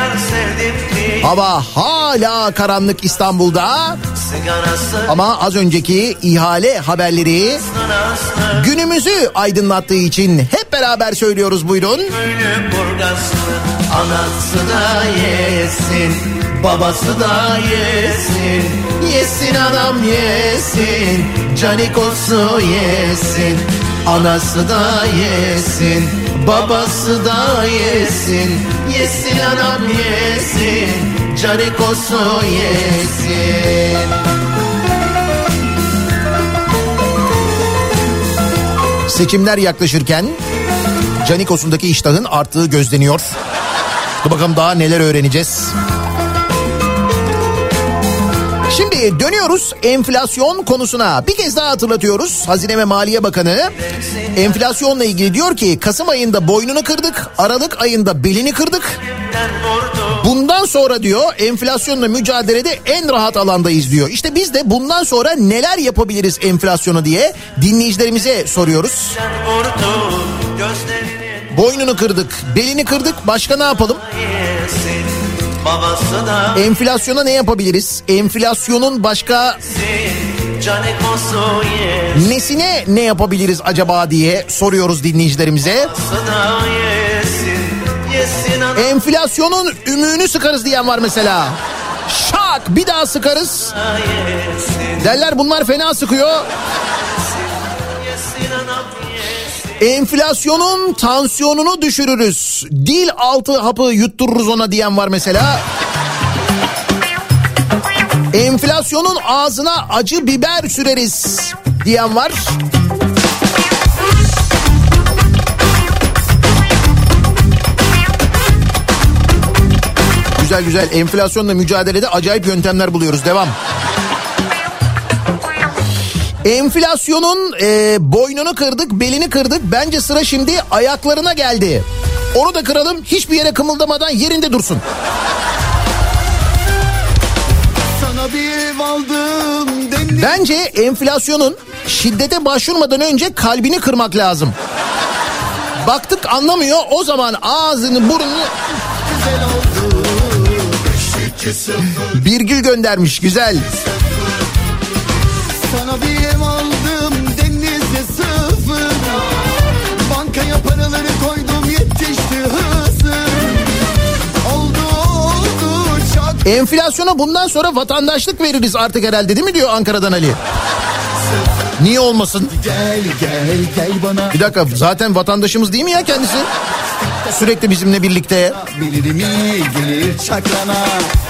A: Hava hala karanlık İstanbul'da. Ama az önceki ihale haberleri günümüzü aydınlattığı için hep beraber söylüyoruz buyurun.
J: Anası yesin, babası da yesin. Yesin adam yesin, canikosu yesin. Anası da yesin, babası da yesin. Yesin adam yesin, canikosu yesin.
A: Seçimler yaklaşırken Canikos'undaki iştahın arttığı gözleniyor. Bakalım daha neler öğreneceğiz. Şimdi dönüyoruz enflasyon konusuna. Bir kez daha hatırlatıyoruz. Hazine ve Maliye Bakanı enflasyonla ilgili diyor ki Kasım ayında boynunu kırdık, Aralık ayında belini kırdık. Bundan sonra diyor enflasyonla mücadelede en rahat alandayız diyor. İşte biz de bundan sonra neler yapabiliriz enflasyonu diye dinleyicilerimize soruyoruz. Boynunu kırdık, belini kırdık. Başka ne yapalım? Enflasyona ne yapabiliriz? Enflasyonun başka nesine ne yapabiliriz acaba diye soruyoruz dinleyicilerimize. Enflasyonun ümüğünü sıkarız diyen var mesela. Şak bir daha sıkarız. Derler bunlar fena sıkıyor. Enflasyonun tansiyonunu düşürürüz. Dil altı hapı yuttururuz ona diyen var mesela. Enflasyonun ağzına acı biber süreriz diyen var. Güzel güzel enflasyonla mücadelede acayip yöntemler buluyoruz. Devam. Enflasyonun e, boynunu kırdık, belini kırdık. Bence sıra şimdi ayaklarına geldi. Onu da kıralım, hiçbir yere kımıldamadan yerinde dursun. Bence enflasyonun şiddete başvurmadan önce kalbini kırmak lazım. Baktık anlamıyor, o zaman ağzını, burnunu... Birgül göndermiş, güzel.
K: Ev aldım denizde sıfır Bankaya paraları koydum yetişti hızım Oldu oldu çok
A: Enflasyona bundan sonra vatandaşlık veririz artık herhalde değil mi diyor Ankara'dan Ali. Niye olmasın?
K: Gel gel gel bana
A: Bir dakika zaten vatandaşımız değil mi ya kendisi? Sürekli bizimle birlikte.
K: Bilirim iyi gelir çakrana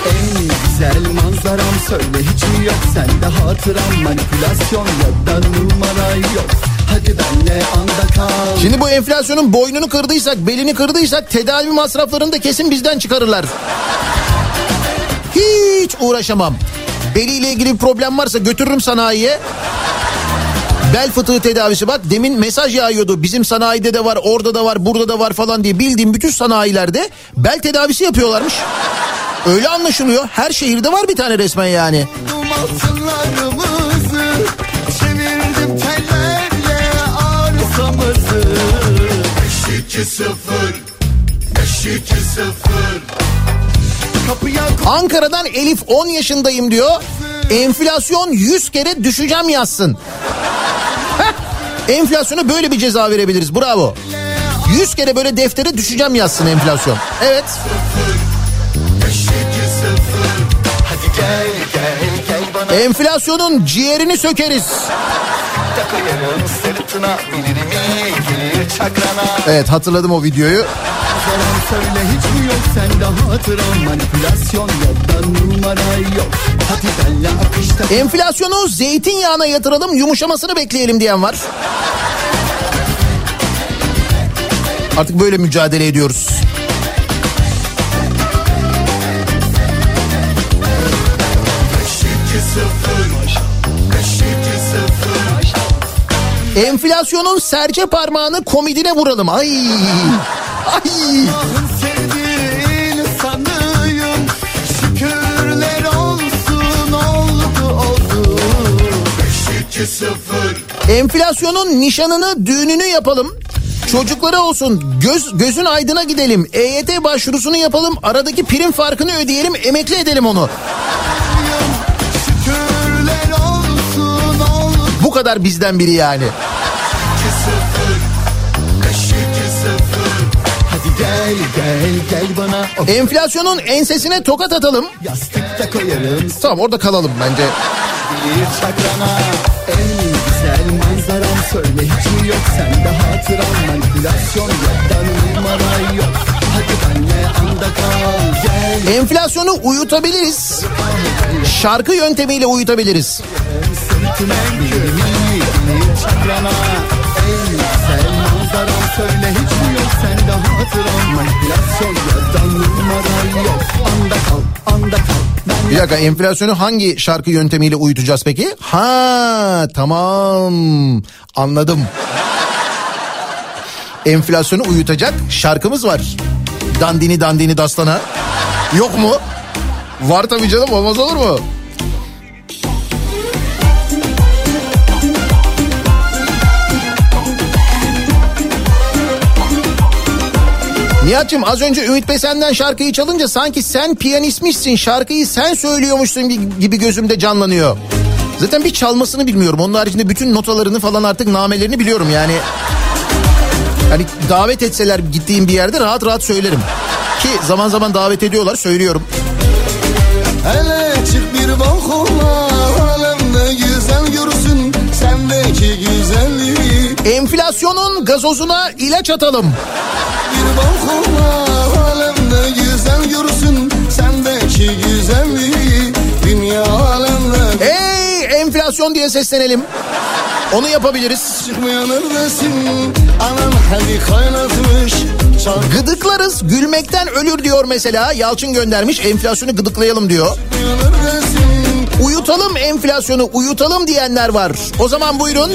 K: En güzel manzaram söyle hiç mi yok Sende hatıram manipülasyon ya da numara yok Hadi benle anda kal
A: Şimdi bu enflasyonun boynunu kırdıysak, belini kırdıysak tedavi masraflarını da kesin bizden çıkarırlar. Hiç uğraşamam. Beliyle ilgili bir problem varsa götürürüm sanayiye. Bel fıtığı tedavisi bak demin mesaj yağıyordu. Bizim sanayide de var, orada da var, burada da var falan diye bildiğim bütün sanayilerde bel tedavisi yapıyorlarmış. Öyle anlaşılıyor. Her şehirde var bir tane resmen yani.
K: Aldım altınlarımızı Çevirdim tellerle arsamızı 5-2-0 5-2-0 Kapıya
A: Ankara'dan Elif 10 yaşındayım diyor. Enflasyon 100 kere düşeceğim yazsın. Heh, enflasyona böyle bir ceza verebiliriz. Bravo. 100 kere böyle deftere düşeceğim yazsın enflasyon. Evet. Enflasyonun ciğerini sökeriz.
K: Takayarım sırtına Bilirim
A: Evet hatırladım o videoyu.
K: Selam söyle hiç mi yok sende hatıram Manipülasyon ya da numara yok Hadi akışta
A: Enflasyonu zeytinyağına yatıralım yumuşamasını bekleyelim diyen var. Artık böyle mücadele ediyoruz. Enflasyonun serçe parmağını komidine vuralım. Ay. Ay. Enflasyonun nişanını, düğününü yapalım. Çocuklara olsun göz gözün aydına gidelim. EYT başvurusunu yapalım. Aradaki prim farkını ödeyelim, emekli edelim onu. Bu kadar bizden biri yani. Enflasyonun ensesine tokat atalım.
K: yastıkta koyarım
A: Tamam orada kalalım bence.
K: Söyle hiç mi yok sende hatıram Manipülasyon yok da numara yok Hadi benle anda kal gel
A: Enflasyonu uyutabiliriz. Şarkı yöntemiyle uyutabiliriz.
K: Sırtına yürümeyi Bir çakrana En güzel manzaram söyle hiç mi yok sende hatıram Manipülasyon yok da numara yok Anda kal anda kal
A: Bir dakika enflasyonu hangi şarkı yöntemiyle uyutacağız peki? Ha tamam anladım. Enflasyonu uyutacak şarkımız var. Dandini dandini dastana. Yok mu? Var tabii canım olmaz olur mu? Nihat'cığım az önce Ümit Besen'den şarkıyı çalınca sanki sen piyanistmişsin şarkıyı sen söylüyormuşsun gibi gözümde canlanıyor. Zaten bir çalmasını bilmiyorum. Onun haricinde bütün notalarını falan artık namelerini biliyorum yani. Hani davet etseler gittiğim bir yerde rahat rahat söylerim. Ki zaman zaman davet ediyorlar söylüyorum.
K: Hele çık bir balkona
A: Enflasyonun gazozuna ilaç atalım.
K: Bir balkona Alemde güzel görsün Sendeki güzelliği Dünya alemde
A: Hey enflasyon diye seslenelim. Onu yapabiliriz.
K: Çıkmaya neredesin Anam hadi kaynatmış
A: Gıdıklarız gülmekten ölür diyor mesela. Yalçın göndermiş enflasyonu gıdıklayalım diyor.
K: neredesin
A: Uyutalım enflasyonu uyutalım diyenler var. O zaman buyurun.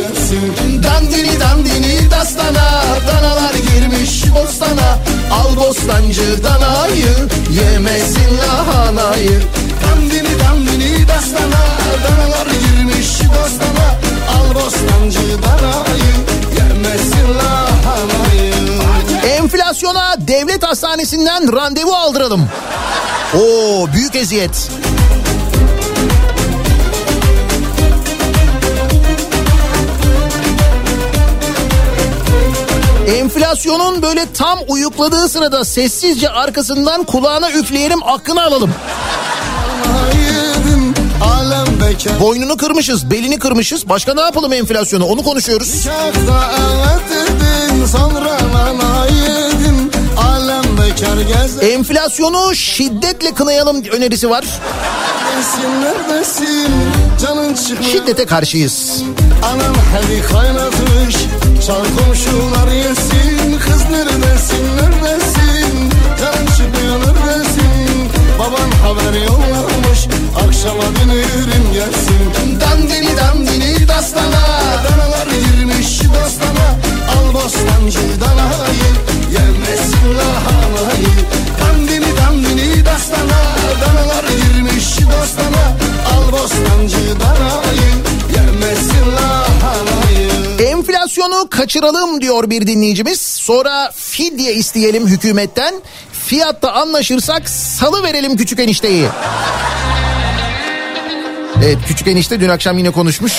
K: Dandini dandini dastana Danalar girmiş bostana Al bostancı danayı Yemesin lahanayı Dandini dandini dastana Danalar girmiş bostana Al bostancı danayı Yemesin lahanayı
A: Enflasyona devlet hastanesinden randevu aldıralım. Oo büyük eziyet. Enflasyonun böyle tam uyukladığı sırada sessizce arkasından kulağına üfleyelim aklını alalım. Boynunu kırmışız, belini kırmışız. Başka ne yapalım enflasyonu? Onu konuşuyoruz. Enflasyonu şiddetle kınayalım önerisi var. Şiddete karşıyız.
K: Anam hadi kaynatmış Çal komşular yesin Kız neredesin neredesin? Canın çıkmıyor neredesin? Baban haber yollamış Akşama dönürüm gelsin. Dandini dandini dastana Danalar girmiş dostana Al bostancı danayı Yemesin lahanayı. Dandini dandini dastana Danalar girmiş dostana Al bostancı danayı Yemesin lahanayı
A: Enflasyonu kaçıralım diyor bir dinleyicimiz. Sonra fidye isteyelim hükümetten. Fiyatta anlaşırsak salı verelim küçük enişteyi. Evet küçük enişte dün akşam yine konuşmuş.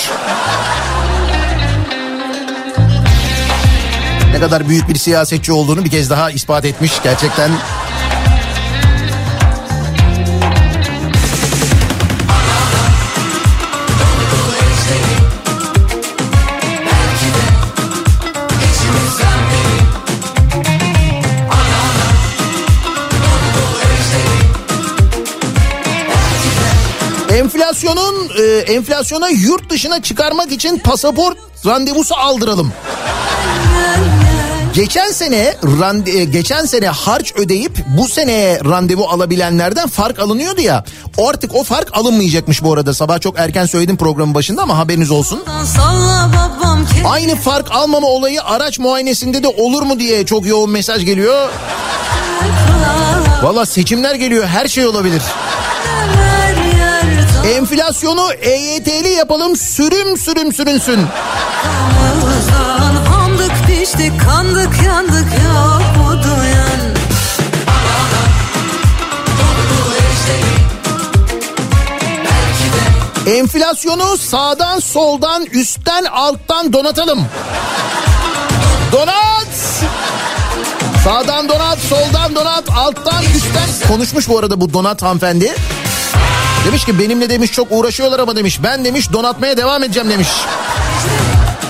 A: Ne kadar büyük bir siyasetçi olduğunu bir kez daha ispat etmiş gerçekten. Enflasyonun e, enflasyona yurt dışına çıkarmak için pasaport randevusu aldıralım. Geçen sene rande, e, geçen sene harç ödeyip bu seneye randevu alabilenlerden fark alınıyordu ya. O artık o fark alınmayacakmış bu arada. Sabah çok erken söyledim programın başında ama haberiniz olsun. Aynı fark almama olayı araç muayenesinde de olur mu diye çok yoğun mesaj geliyor. Valla seçimler geliyor her şey olabilir. Enflasyonu EYT'li yapalım sürüm sürüm sürünsün.
F: Handık piştik kandık yandık yok mu duyan
A: Enflasyonu sağdan soldan üstten alttan donatalım. Donat! Sağdan donat, soldan donat, alttan üstten. Konuşmuş bu arada bu donat hanımefendi. Demiş ki benimle demiş çok uğraşıyorlar ama demiş ben demiş donatmaya devam edeceğim demiş.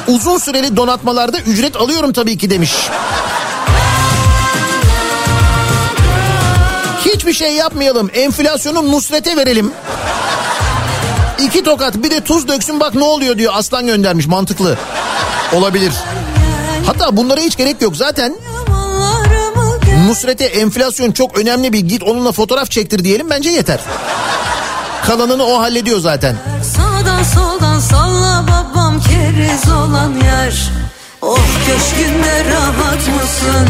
A: Uzun süreli donatmalarda ücret alıyorum tabii ki demiş. Hiçbir şey yapmayalım. Enflasyonu Nusret'e verelim. İki tokat bir de tuz döksün bak ne oluyor diyor aslan göndermiş mantıklı. Olabilir. Hatta bunlara hiç gerek yok zaten Nusret'e enflasyon çok önemli bir git onunla fotoğraf çektir diyelim bence yeter. Kalanını o hallediyor zaten.
F: Sağdan soldan salla babam keriz olan yer Oh köşkünde rahat mısın?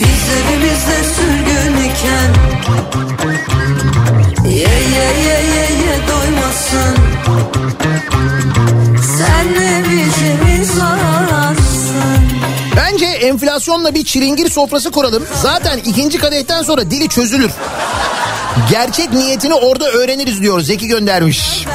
F: Biz evimizde sürgün iken Ye ye ye ye ye doymasın Sen ne biçimiz ararsın
A: Bence enflasyonla bir çilingir sofrası kuralım. Zaten ikinci kadehten sonra dili çözülür. Gerçek niyetini orada öğreniriz diyor Zeki göndermiş.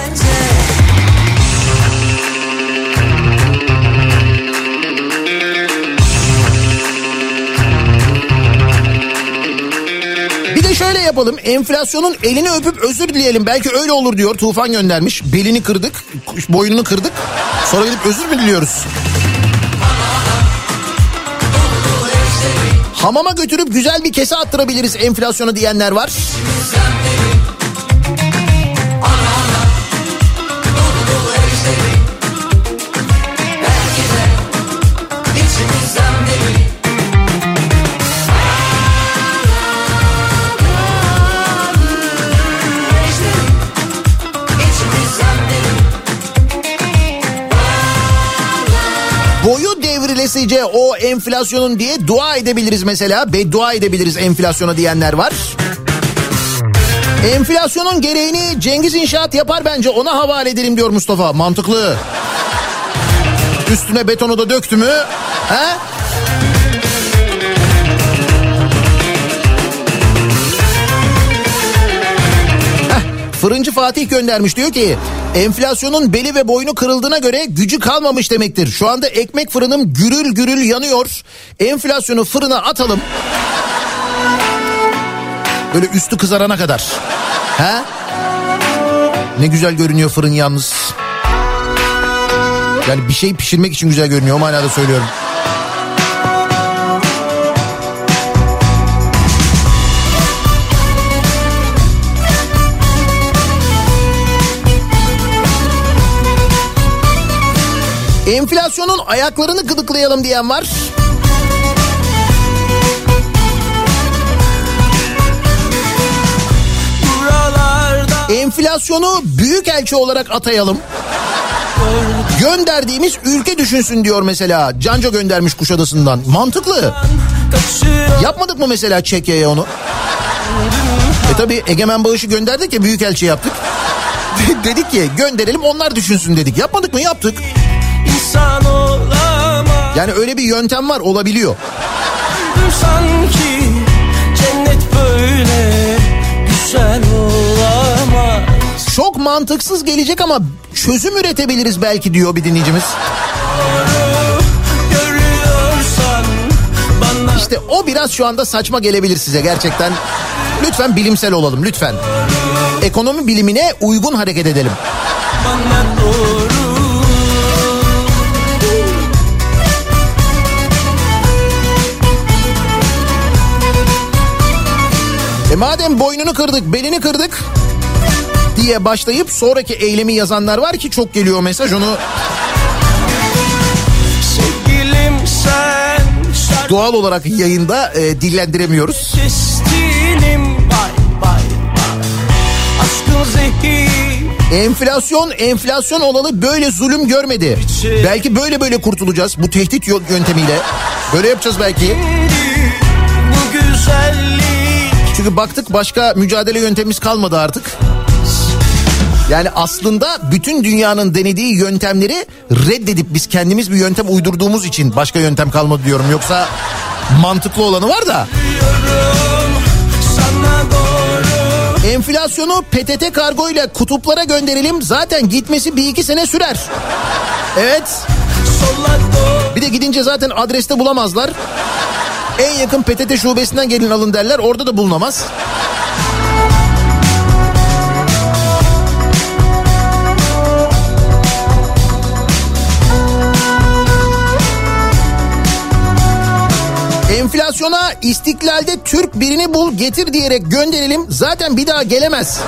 A: Bir de şöyle yapalım enflasyonun elini öpüp özür dileyelim belki öyle olur diyor Tufan göndermiş. Belini kırdık boynunu kırdık sonra gidip özür mü diliyoruz? Hamama götürüp güzel bir kese attırabiliriz enflasyonu diyenler var. Devrilesice o enflasyonun diye dua edebiliriz mesela. Beddua edebiliriz enflasyona diyenler var. Enflasyonun gereğini Cengiz İnşaat yapar bence ona havale edelim diyor Mustafa. Mantıklı. Üstüne betonu da döktü mü? He? Fırıncı Fatih göndermiş diyor ki enflasyonun beli ve boynu kırıldığına göre gücü kalmamış demektir. Şu anda ekmek fırınım gürül gürül yanıyor. Enflasyonu fırına atalım. Böyle üstü kızarana kadar. He? Ne güzel görünüyor fırın yalnız. Yani bir şey pişirmek için güzel görünüyor o manada söylüyorum. Enflasyonun ayaklarını gıdıklayalım diyen var. Enflasyonu büyük elçi olarak atayalım. Gönderdiğimiz ülke düşünsün diyor mesela. Canco göndermiş Kuşadası'ndan. Mantıklı. Yapmadık mı mesela Çekya'ya onu? E tabi Egemen Bağış'ı gönderdik ya büyükelçi yaptık. dedik ki gönderelim onlar düşünsün dedik. Yapmadık mı? Yaptık.
K: İnsan olamaz
A: Yani öyle bir yöntem var olabiliyor.
K: Sanki cennet böyle güzel olamaz
A: Çok mantıksız gelecek ama çözüm üretebiliriz belki diyor bir dinleyicimiz. İşte o biraz şu anda saçma gelebilir size gerçekten. Lütfen bilimsel olalım lütfen. Ekonomi bilimine uygun hareket edelim.
K: bana doğru
A: E madem boynunu kırdık, belini kırdık diye başlayıp sonraki eylemi yazanlar var ki çok geliyor mesaj onu
K: Sevgilim sen
A: doğal olarak yayında e, dillendiremiyoruz.
K: Bay bay bay
A: Enflasyon enflasyon olalı böyle zulüm görmedi. Belki böyle böyle kurtulacağız bu tehdit yöntemiyle. Böyle yapacağız belki.
K: Bu güzellik
A: Çünkü baktık başka mücadele yöntemimiz kalmadı artık. Yani aslında bütün dünyanın denediği yöntemleri reddedip biz kendimiz bir yöntem uydurduğumuz için başka yöntem kalmadı diyorum. Yoksa mantıklı olanı var da. Enflasyonu PTT kargo ile kutuplara gönderelim. Zaten gitmesi bir iki sene sürer. Evet. Bir de gidince zaten adreste bulamazlar. En yakın PTT şubesinden gelin alın derler. Orada da bulunamaz. Enflasyona istiklalde Türk birini bul getir diyerek gönderelim. Zaten bir daha gelemez.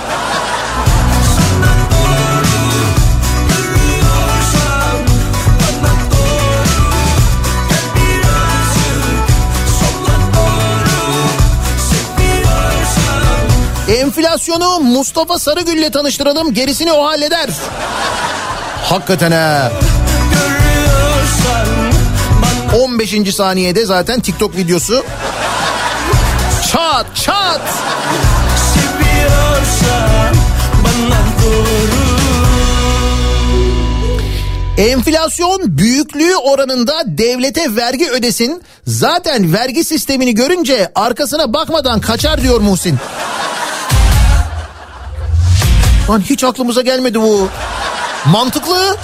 A: Enflasyonu Mustafa Sarıgül'le tanıştıralım gerisini o halleder. Hakikaten ha.
K: görüyorsan
A: 15. saniyede zaten TikTok videosu. Çat çat. Enflasyon büyüklüğü oranında devlete vergi ödesin. Zaten vergi sistemini görünce arkasına bakmadan kaçar diyor Muhsin. Lan hiç aklımıza gelmedi bu. Mantıklı.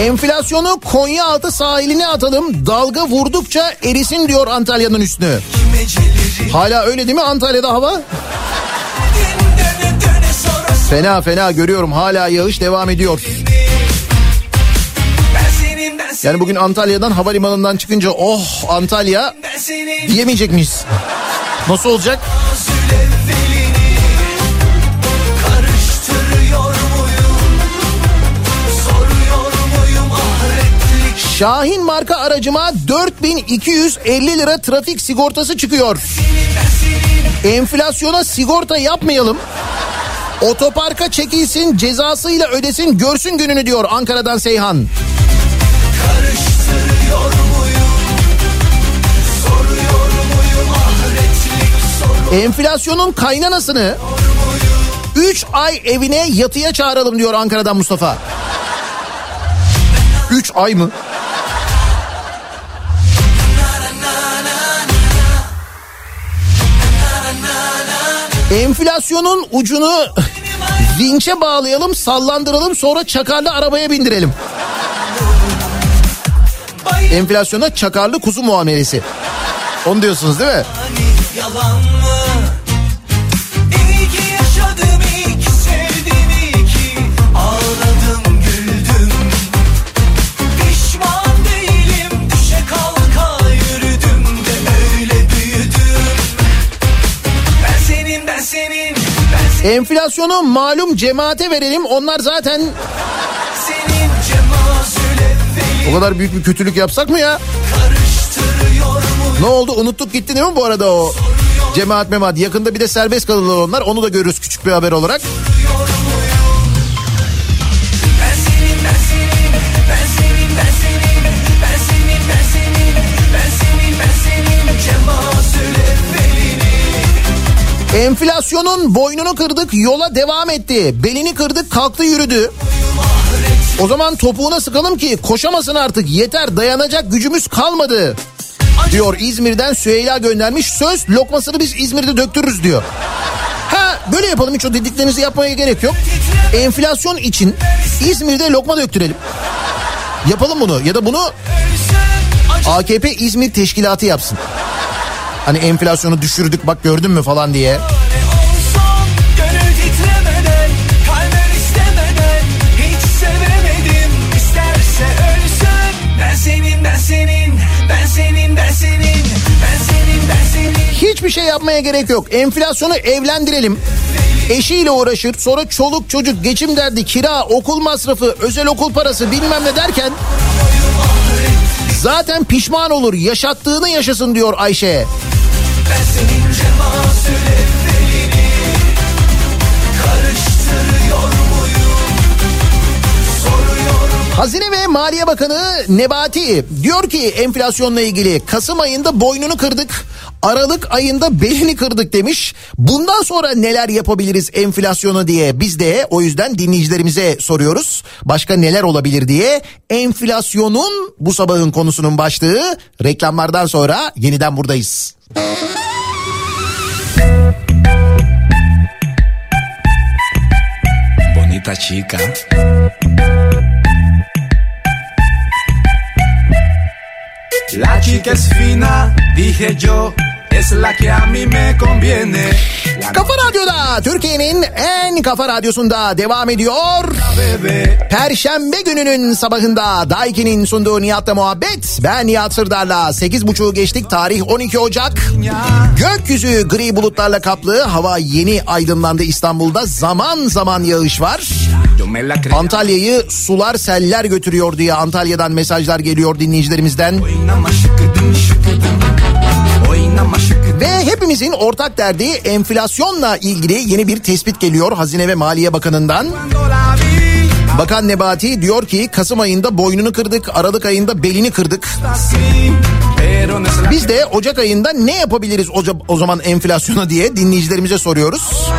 A: Enflasyonu Konyaaltı sahiline atalım. Dalga vurdukça erisin diyor Antalya'nın üstünü. Hala öyle değil mi Antalya'da hava? Fena fena görüyorum hala yağış devam ediyor. Yani bugün Antalya'dan havalimanından çıkınca oh Antalya diyemeyecek miyiz? Nasıl olacak? Şahin marka aracıma 4250 lira trafik sigortası çıkıyor. Enflasyona sigorta yapmayalım. Otoparka çekilsin cezasıyla ödesin görsün gününü diyor Ankara'dan Seyhan.
K: muyum?
A: Enflasyonun kaynanasını 3 ay evine yatıya çağıralım diyor Ankara'dan Mustafa. 3 ay mı? Enflasyonun ucunu vinçe bağlayalım, sallandıralım sonra çakarlı arabaya bindirelim. Enflasyona çakarlı kuzu muamelesi. Onu diyorsunuz değil mi?
K: Hani
A: Enflasyonu malum cemaate verelim. Onlar zaten o kadar büyük bir kötülük yapsak mı ya? Ne oldu? Unuttuk gitti değil mi bu arada o cemaat memaat? Yakında bir de serbest kalırlar onlar. Onu da görürüz küçük bir haber olarak. Enflasyonun boynunu kırdık yola devam etti. Belini kırdık kalktı yürüdü. O zaman topuğuna sıkalım ki koşamasın artık yeter dayanacak gücümüz kalmadı. Diyor İzmir'den Süheyla göndermiş. Söz lokmasını biz İzmir'de döktürürüz diyor. Ha böyle yapalım hiç o dediklerinizi yapmaya gerek yok. Enflasyon için İzmir'de lokma döktürelim. Yapalım bunu ya da bunu AKP İzmir teşkilatı yapsın. Hani enflasyonu düşürdük bak gördün mü falan diye. Hiçbir şey yapmaya gerek yok. Enflasyonu evlendirelim. Eşiyle uğraşır sonra çoluk çocuk geçim derdi kira okul masrafı özel okul parası bilmem ne derken zaten pişman olur yaşattığını yaşasın diyor Ayşe.
K: Ben senin cemazül
A: Maliye Bakanı Nebati diyor ki enflasyonla ilgili Kasım ayında boynunu kırdık. Aralık ayında belini kırdık demiş. Bundan sonra neler yapabiliriz enflasyonu diye biz de o yüzden dinleyicilerimize soruyoruz. Başka neler olabilir diye enflasyonun bu sabahın konusunun başlığı reklamlardan sonra yeniden buradayız.
L: Bonita chica. La chica es fina, dije yo, es la que a mí me conviene.
A: Kafa Radyo'da Türkiye'nin en kafa radyosunda devam ediyor. Perşembe gününün sabahında Daiki'nin sunduğu Nihat'la muhabbet. Ben Nihat Sırdar'la 8.30'u geçtik. Tarih 12 Ocak. Gökyüzü gri bulutlarla kaplı. Hava yeni aydınlandı İstanbul'da. Zaman zaman yağış var. Antalya'yı sular seller götürüyor diye Antalya'dan mesajlar geliyor dinleyicilerimizden. Ve hepimizin ortak derdi enflasyonla ilgili yeni bir tespit geliyor Hazine ve Maliye Bakanı'ndan. Bakan Nebati diyor ki Kasım ayında boynunu kırdık, Aralık ayında belini kırdık. Biz de Ocak ayında ne yapabiliriz o, o zaman enflasyona diye dinleyicilerimize soruyoruz.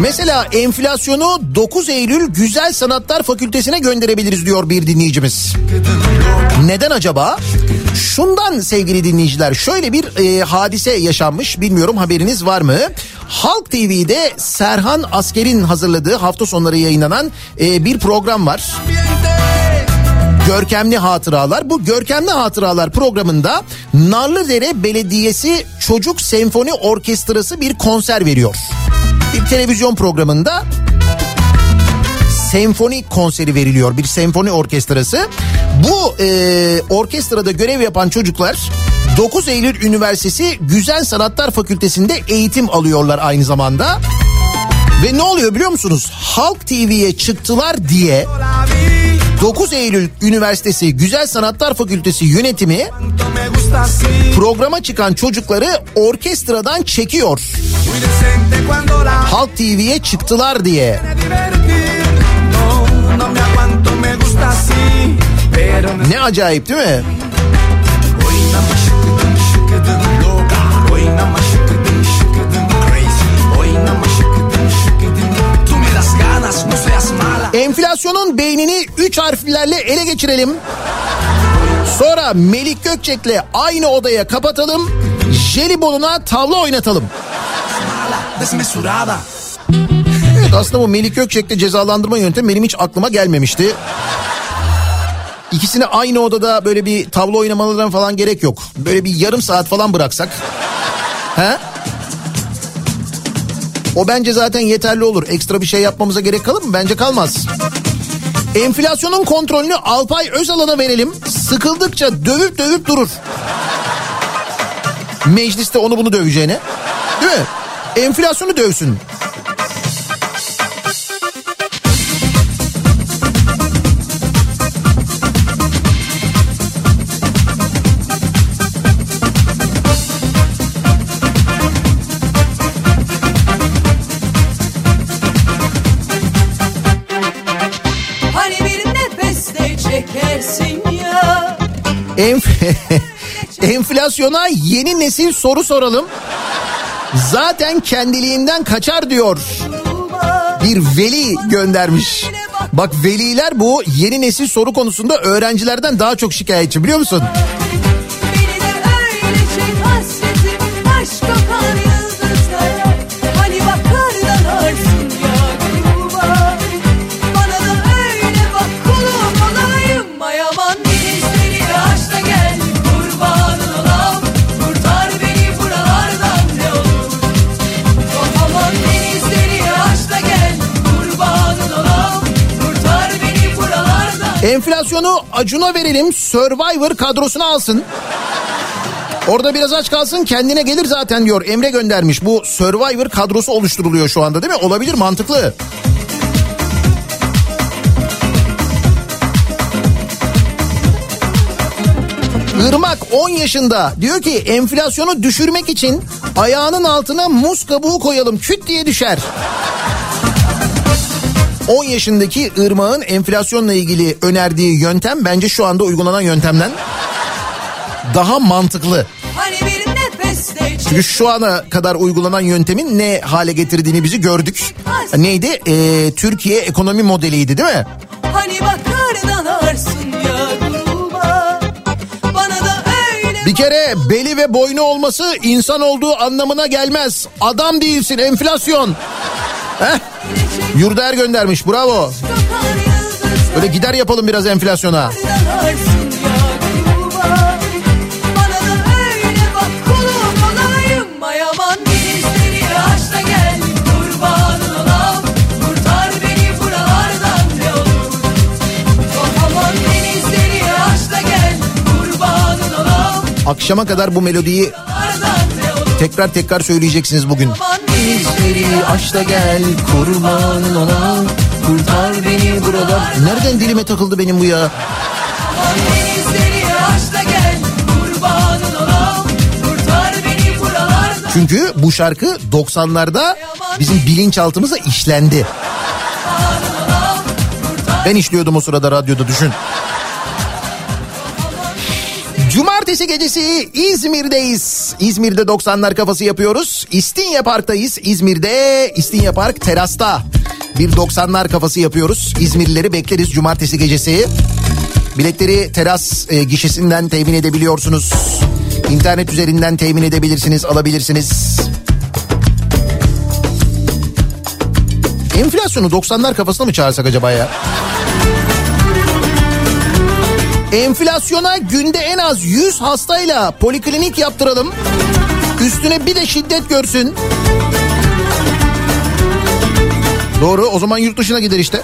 A: Mesela enflasyonu 9 Eylül Güzel Sanatlar Fakültesine gönderebiliriz diyor bir dinleyicimiz. Neden acaba? Şundan sevgili dinleyiciler şöyle bir e, hadise yaşanmış bilmiyorum haberiniz var mı? Halk TV'de Serhan Asker'in hazırladığı hafta sonları yayınlanan e, bir program var. Görkemli Hatıralar. Bu Görkemli Hatıralar programında Narlıdere Belediyesi Çocuk Senfoni Orkestrası bir konser veriyor. Bir televizyon programında senfoni konseri veriliyor. Bir senfoni orkestrası. Bu e, orkestrada görev yapan çocuklar 9 Eylül Üniversitesi Güzel Sanatlar Fakültesinde eğitim alıyorlar aynı zamanda. Ve ne oluyor biliyor musunuz? Halk TV'ye çıktılar diye 9 Eylül Üniversitesi Güzel Sanatlar Fakültesi yönetimi programa çıkan çocukları orkestradan çekiyor. Halk TV'ye çıktılar diye. Ne acayip değil mi? Enflasyonun beynini 3 harflerle ele geçirelim. Sonra Melik Gökçek'le aynı odaya kapatalım. Jelibonuna tavla oynatalım. Evet aslında bu Melik Gökçek'le cezalandırma yöntemi benim hiç aklıma gelmemişti. İkisini aynı odada böyle bir tavla oynamalarına falan gerek yok. Böyle bir yarım saat falan bıraksak. He? O bence zaten yeterli olur. Ekstra bir şey yapmamıza gerek kalır mı? Bence kalmaz. Enflasyonun kontrolünü Alpay Özalan'a verelim. Sıkıldıkça dövüp dövüp durur. Mecliste onu bunu döveceğine. Değil mi? Enflasyonu dövsün. Enf- Enflasyona yeni nesil soru soralım. Zaten kendiliğinden kaçar diyor. Bir veli göndermiş. Bak veliler bu yeni nesil soru konusunda öğrencilerden daha çok şikayetçi biliyor musun? Enflasyonu Acun'a verelim Survivor kadrosuna alsın. Orada biraz aç kalsın kendine gelir zaten diyor Emre göndermiş. Bu Survivor kadrosu oluşturuluyor şu anda değil mi? Olabilir mantıklı. Irmak 10 yaşında diyor ki enflasyonu düşürmek için ayağının altına muz kabuğu koyalım küt diye düşer. 10 yaşındaki Irmak'ın enflasyonla ilgili önerdiği yöntem bence şu anda uygulanan yöntemden daha mantıklı.
F: Hani
A: Çünkü şu ana kadar uygulanan yöntemin ne hale getirdiğini bizi gördük. Neydi? Ee, Türkiye ekonomi modeliydi değil mi?
F: Hani bakar dalarsın ya
A: Bir kere beli ve boynu olması insan olduğu anlamına gelmez. Adam değilsin enflasyon. Heh. Yurdaer göndermiş bravo. Öyle gider yapalım biraz enflasyona. Akşama kadar bu melodiyi tekrar tekrar söyleyeceksiniz bugün.
J: Denizleri aç da gel kurbanın olan kurtar beni buradan.
A: Nereden dilime takıldı benim bu ya? Çünkü bu şarkı 90'larda bizim bilinçaltımıza işlendi. Ben işliyordum o sırada radyoda düşün. Cumartesi gecesi İzmir'deyiz. İzmir'de 90'lar kafası yapıyoruz. İstinye Park'tayız. İzmir'de İstinye Park terasta. Bir 90'lar kafası yapıyoruz. İzmirlileri bekleriz cumartesi gecesi. Biletleri teras e, gişesinden temin edebiliyorsunuz. İnternet üzerinden temin edebilirsiniz, alabilirsiniz. Enflasyonu 90'lar kafasına mı çağırsak acaba ya? Enflasyona günde en az 100 hastayla poliklinik yaptıralım. Üstüne bir de şiddet görsün. Doğru o zaman yurt dışına gider işte.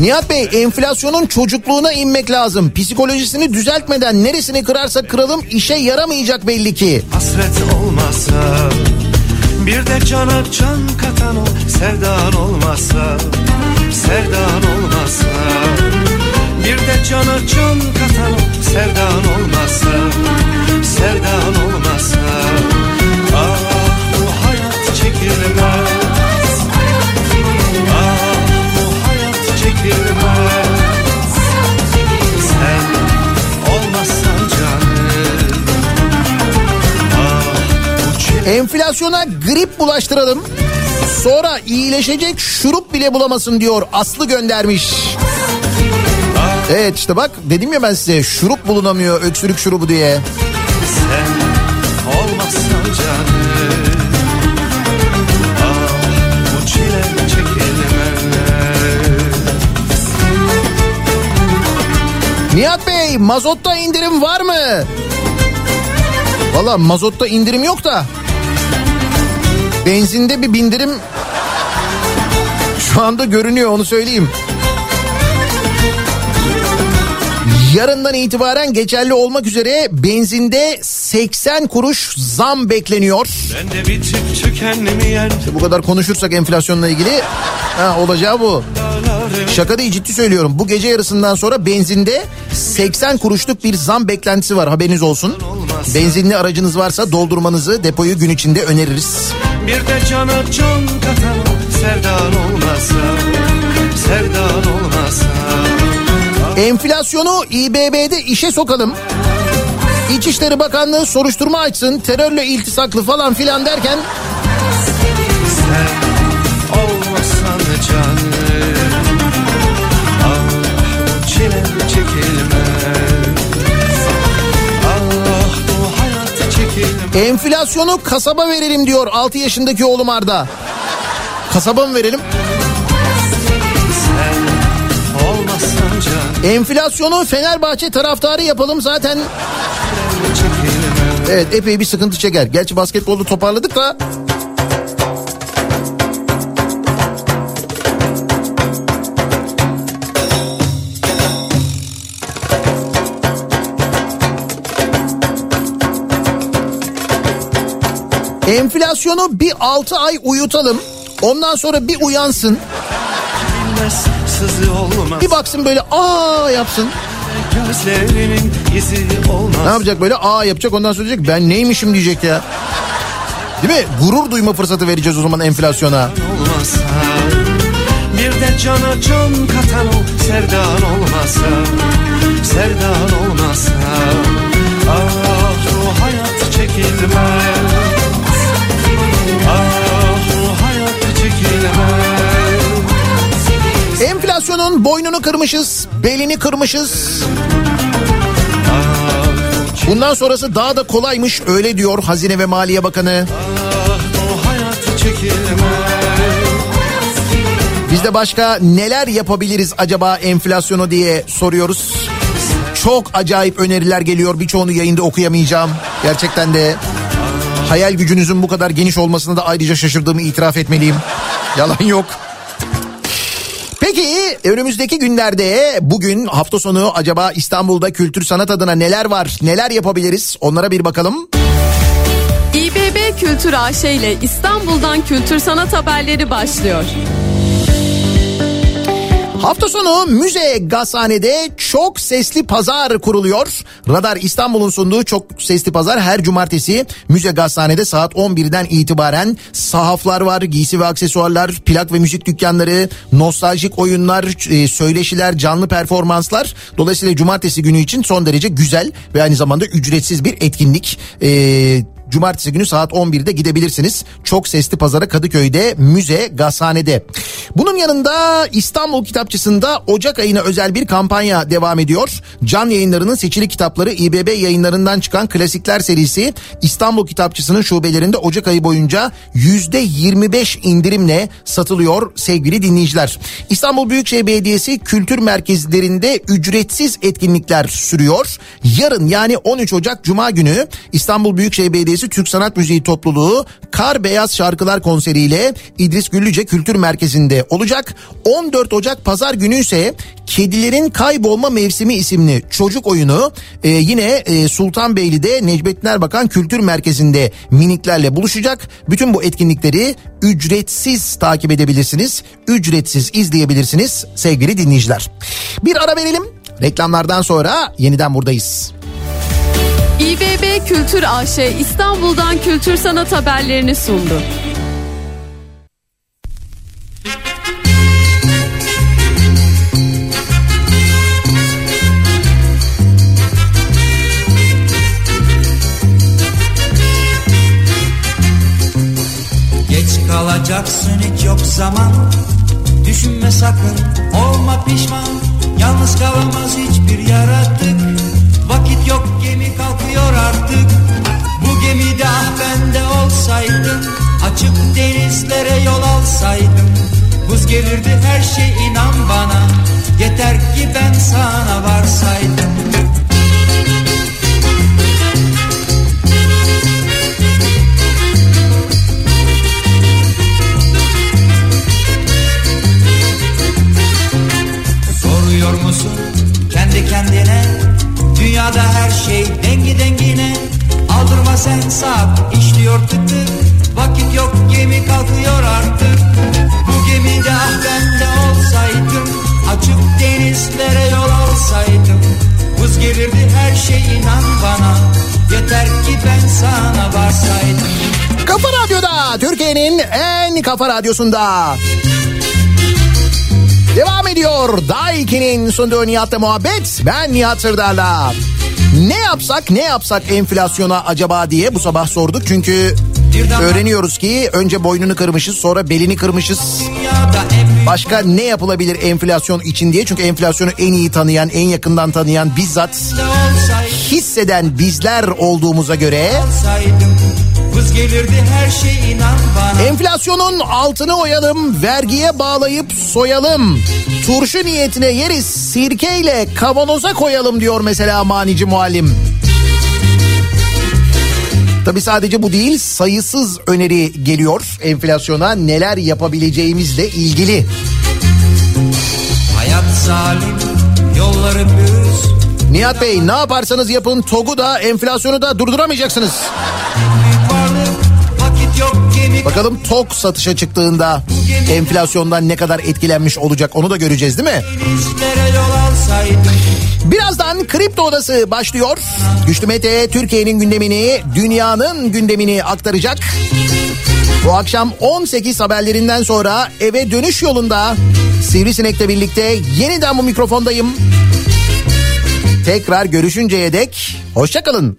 A: Nihat Bey enflasyonun çocukluğuna inmek lazım. Psikolojisini düzeltmeden neresini kırarsa kıralım işe yaramayacak belli ki.
I: Hasret olmasa Bir de cana can katan o sevdan olmasa Sevdan olmasa Bir de cana can katan o sevdan olmasa Sevdan olmasa
A: Enflasyona grip bulaştıralım. Sonra iyileşecek şurup bile bulamasın diyor Aslı göndermiş. Evet işte bak dedim ya ben size şurup bulunamıyor öksürük şurubu diye.
I: Sen olmazsan canım Ah
A: Nihat Bey mazotta indirim var mı? Valla mazotta indirim yok da benzinde bir bindirim şu anda görünüyor onu söyleyeyim. Yarından itibaren geçerli olmak üzere benzinde 80 kuruş zam bekleniyor.
I: Ben de bitip tükenmeyen
A: Bu kadar konuşursak enflasyonla ilgili ha, olacağı bu. Şaka değil ciddi söylüyorum. Bu gece yarısından sonra benzinde 80 kuruşluk bir zam beklentisi var haberiniz olsun. Benzinli aracınız varsa doldurmanızı depoyu gün içinde öneririz.
I: Bir de cana can katan o sevdan olmasa Sevdan olmasa
A: Enflasyonu İBB'de işe sokalım. İçişleri Bakanlığı soruşturma açsın. Terörle iltisaklı falan filan derken
I: Sen olmasan canım
A: enflasyonu kasaba verelim diyor 6 yaşındaki oğlum Arda. Kasaba mı verelim? Enflasyonu Fenerbahçe taraftarı yapalım zaten. Evet epey bir sıkıntı çeker. Gerçi basketbolda toparladık da. Enflasyonu bir 6 ay uyutalım. Ondan sonra bir uyansın. Bir baksın böyle aa yapsın. Ne yapacak böyle aa yapacak ondan sonra diyecek ben neymişim diyecek ya. Değil mi? Gurur duyma fırsatı vereceğiz o zaman enflasyona.
I: olmasa Bir de cana can katan o sevdan olmasa Sevdan olmasa
A: kırmışız, belini kırmışız. Bundan sonrası daha da kolaymış öyle diyor Hazine ve Maliye Bakanı. Biz de başka neler yapabiliriz acaba enflasyonu diye soruyoruz. Çok acayip öneriler geliyor. Birçoğunu yayında okuyamayacağım. Gerçekten de hayal gücünüzün bu kadar geniş olmasına da ayrıca şaşırdığımı itiraf etmeliyim. Yalan yok. Önümüzdeki günlerde bugün hafta sonu acaba İstanbul'da kültür sanat adına neler var? Neler yapabiliriz? Onlara bir bakalım.
M: İBB Kültür AŞ ile İstanbul'dan kültür sanat haberleri başlıyor.
A: Hafta sonu Müze Gazhane'de çok sesli pazar kuruluyor. Radar İstanbul'un sunduğu çok sesli pazar her cumartesi Müze Gazhane'de saat 11'den itibaren sahaflar var, giysi ve aksesuarlar, plak ve müzik dükkanları, nostaljik oyunlar, e, söyleşiler, canlı performanslar. Dolayısıyla cumartesi günü için son derece güzel ve aynı zamanda ücretsiz bir etkinlik. Ee, Cumartesi günü saat 11'de gidebilirsiniz. Çok sesli pazara Kadıköy'de müze gazhanede. Bunun yanında İstanbul Kitapçısı'nda Ocak ayına özel bir kampanya devam ediyor. Can yayınlarının seçili kitapları İBB yayınlarından çıkan klasikler serisi İstanbul Kitapçısı'nın şubelerinde Ocak ayı boyunca %25 indirimle satılıyor sevgili dinleyiciler. İstanbul Büyükşehir Belediyesi kültür merkezlerinde ücretsiz etkinlikler sürüyor. Yarın yani 13 Ocak Cuma günü İstanbul Büyükşehir Belediyesi Türk Sanat Müziği Topluluğu Kar Beyaz Şarkılar konseriyle İdris Güllüce Kültür Merkezi'nde olacak. 14 Ocak Pazar günü ise Kedilerin Kaybolma Mevsimi isimli çocuk oyunu e, yine e, Sultanbeyli'de Necmettin Erbakan Kültür Merkezi'nde miniklerle buluşacak. Bütün bu etkinlikleri ücretsiz takip edebilirsiniz. Ücretsiz izleyebilirsiniz sevgili dinleyiciler. Bir ara verelim. Reklamlardan sonra yeniden buradayız.
M: İBB Kültür AŞ İstanbul'dan kültür sanat haberlerini sundu.
N: Geç kalacaksın hiç yok zaman. Düşünme sakın olma pişman. Yalnız kalamaz hiçbir yaratık. Vakit yok kalkıyor artık. Bu gemide ah ben de olsaydım Açık denizlere yol alsaydım. Buz gelirdi her şey inan bana. Yeter ki ben sana varsaydım. Soruyor musun kendi kendine Dünyada her şey dengi dengine. Aldırma sen saat işliyor tık tık. Vakit yok gemi kalkıyor artık. Bu gemide ah ben de olsaydım Açık denizlere yol alsaydım. Buz gelirdi her şey inan bana. Yeter ki ben sana varsaydım.
A: Kafa Radyo'da Türkiye'nin en kafa radyosunda. Devam ediyor. Daiki'nin sunduğu Nihat'la muhabbet. Ben Nihat Sırdar'la. Ne yapsak ne yapsak enflasyona acaba diye bu sabah sorduk. Çünkü öğreniyoruz ki önce boynunu kırmışız sonra belini kırmışız. Başka ne yapılabilir enflasyon için diye. Çünkü enflasyonu en iyi tanıyan, en yakından tanıyan, bizzat hisseden bizler olduğumuza göre...
N: Olsaydım Buz gelirdi her şey inan bana
A: Enflasyonun altını oyalım, vergiye bağlayıp soyalım. Turşu niyetine yeriz, sirkeyle kavanoza koyalım diyor mesela manici muallim. Tabi sadece bu değil sayısız öneri geliyor enflasyona neler yapabileceğimizle ilgili.
N: Hayat zalim yolları düz
A: Nihat Bey ne yaparsanız yapın TOG'u da enflasyonu da durduramayacaksınız. Bakalım TOG satışa çıktığında enflasyondan ne kadar etkilenmiş olacak onu da göreceğiz değil mi? Birazdan Kripto Odası başlıyor. Güçlü Mete Türkiye'nin gündemini, dünyanın gündemini aktaracak. Bu akşam 18 haberlerinden sonra eve dönüş yolunda Sivrisinek'le birlikte yeniden bu mikrofondayım. Tekrar görüşünceye dek hoşçakalın.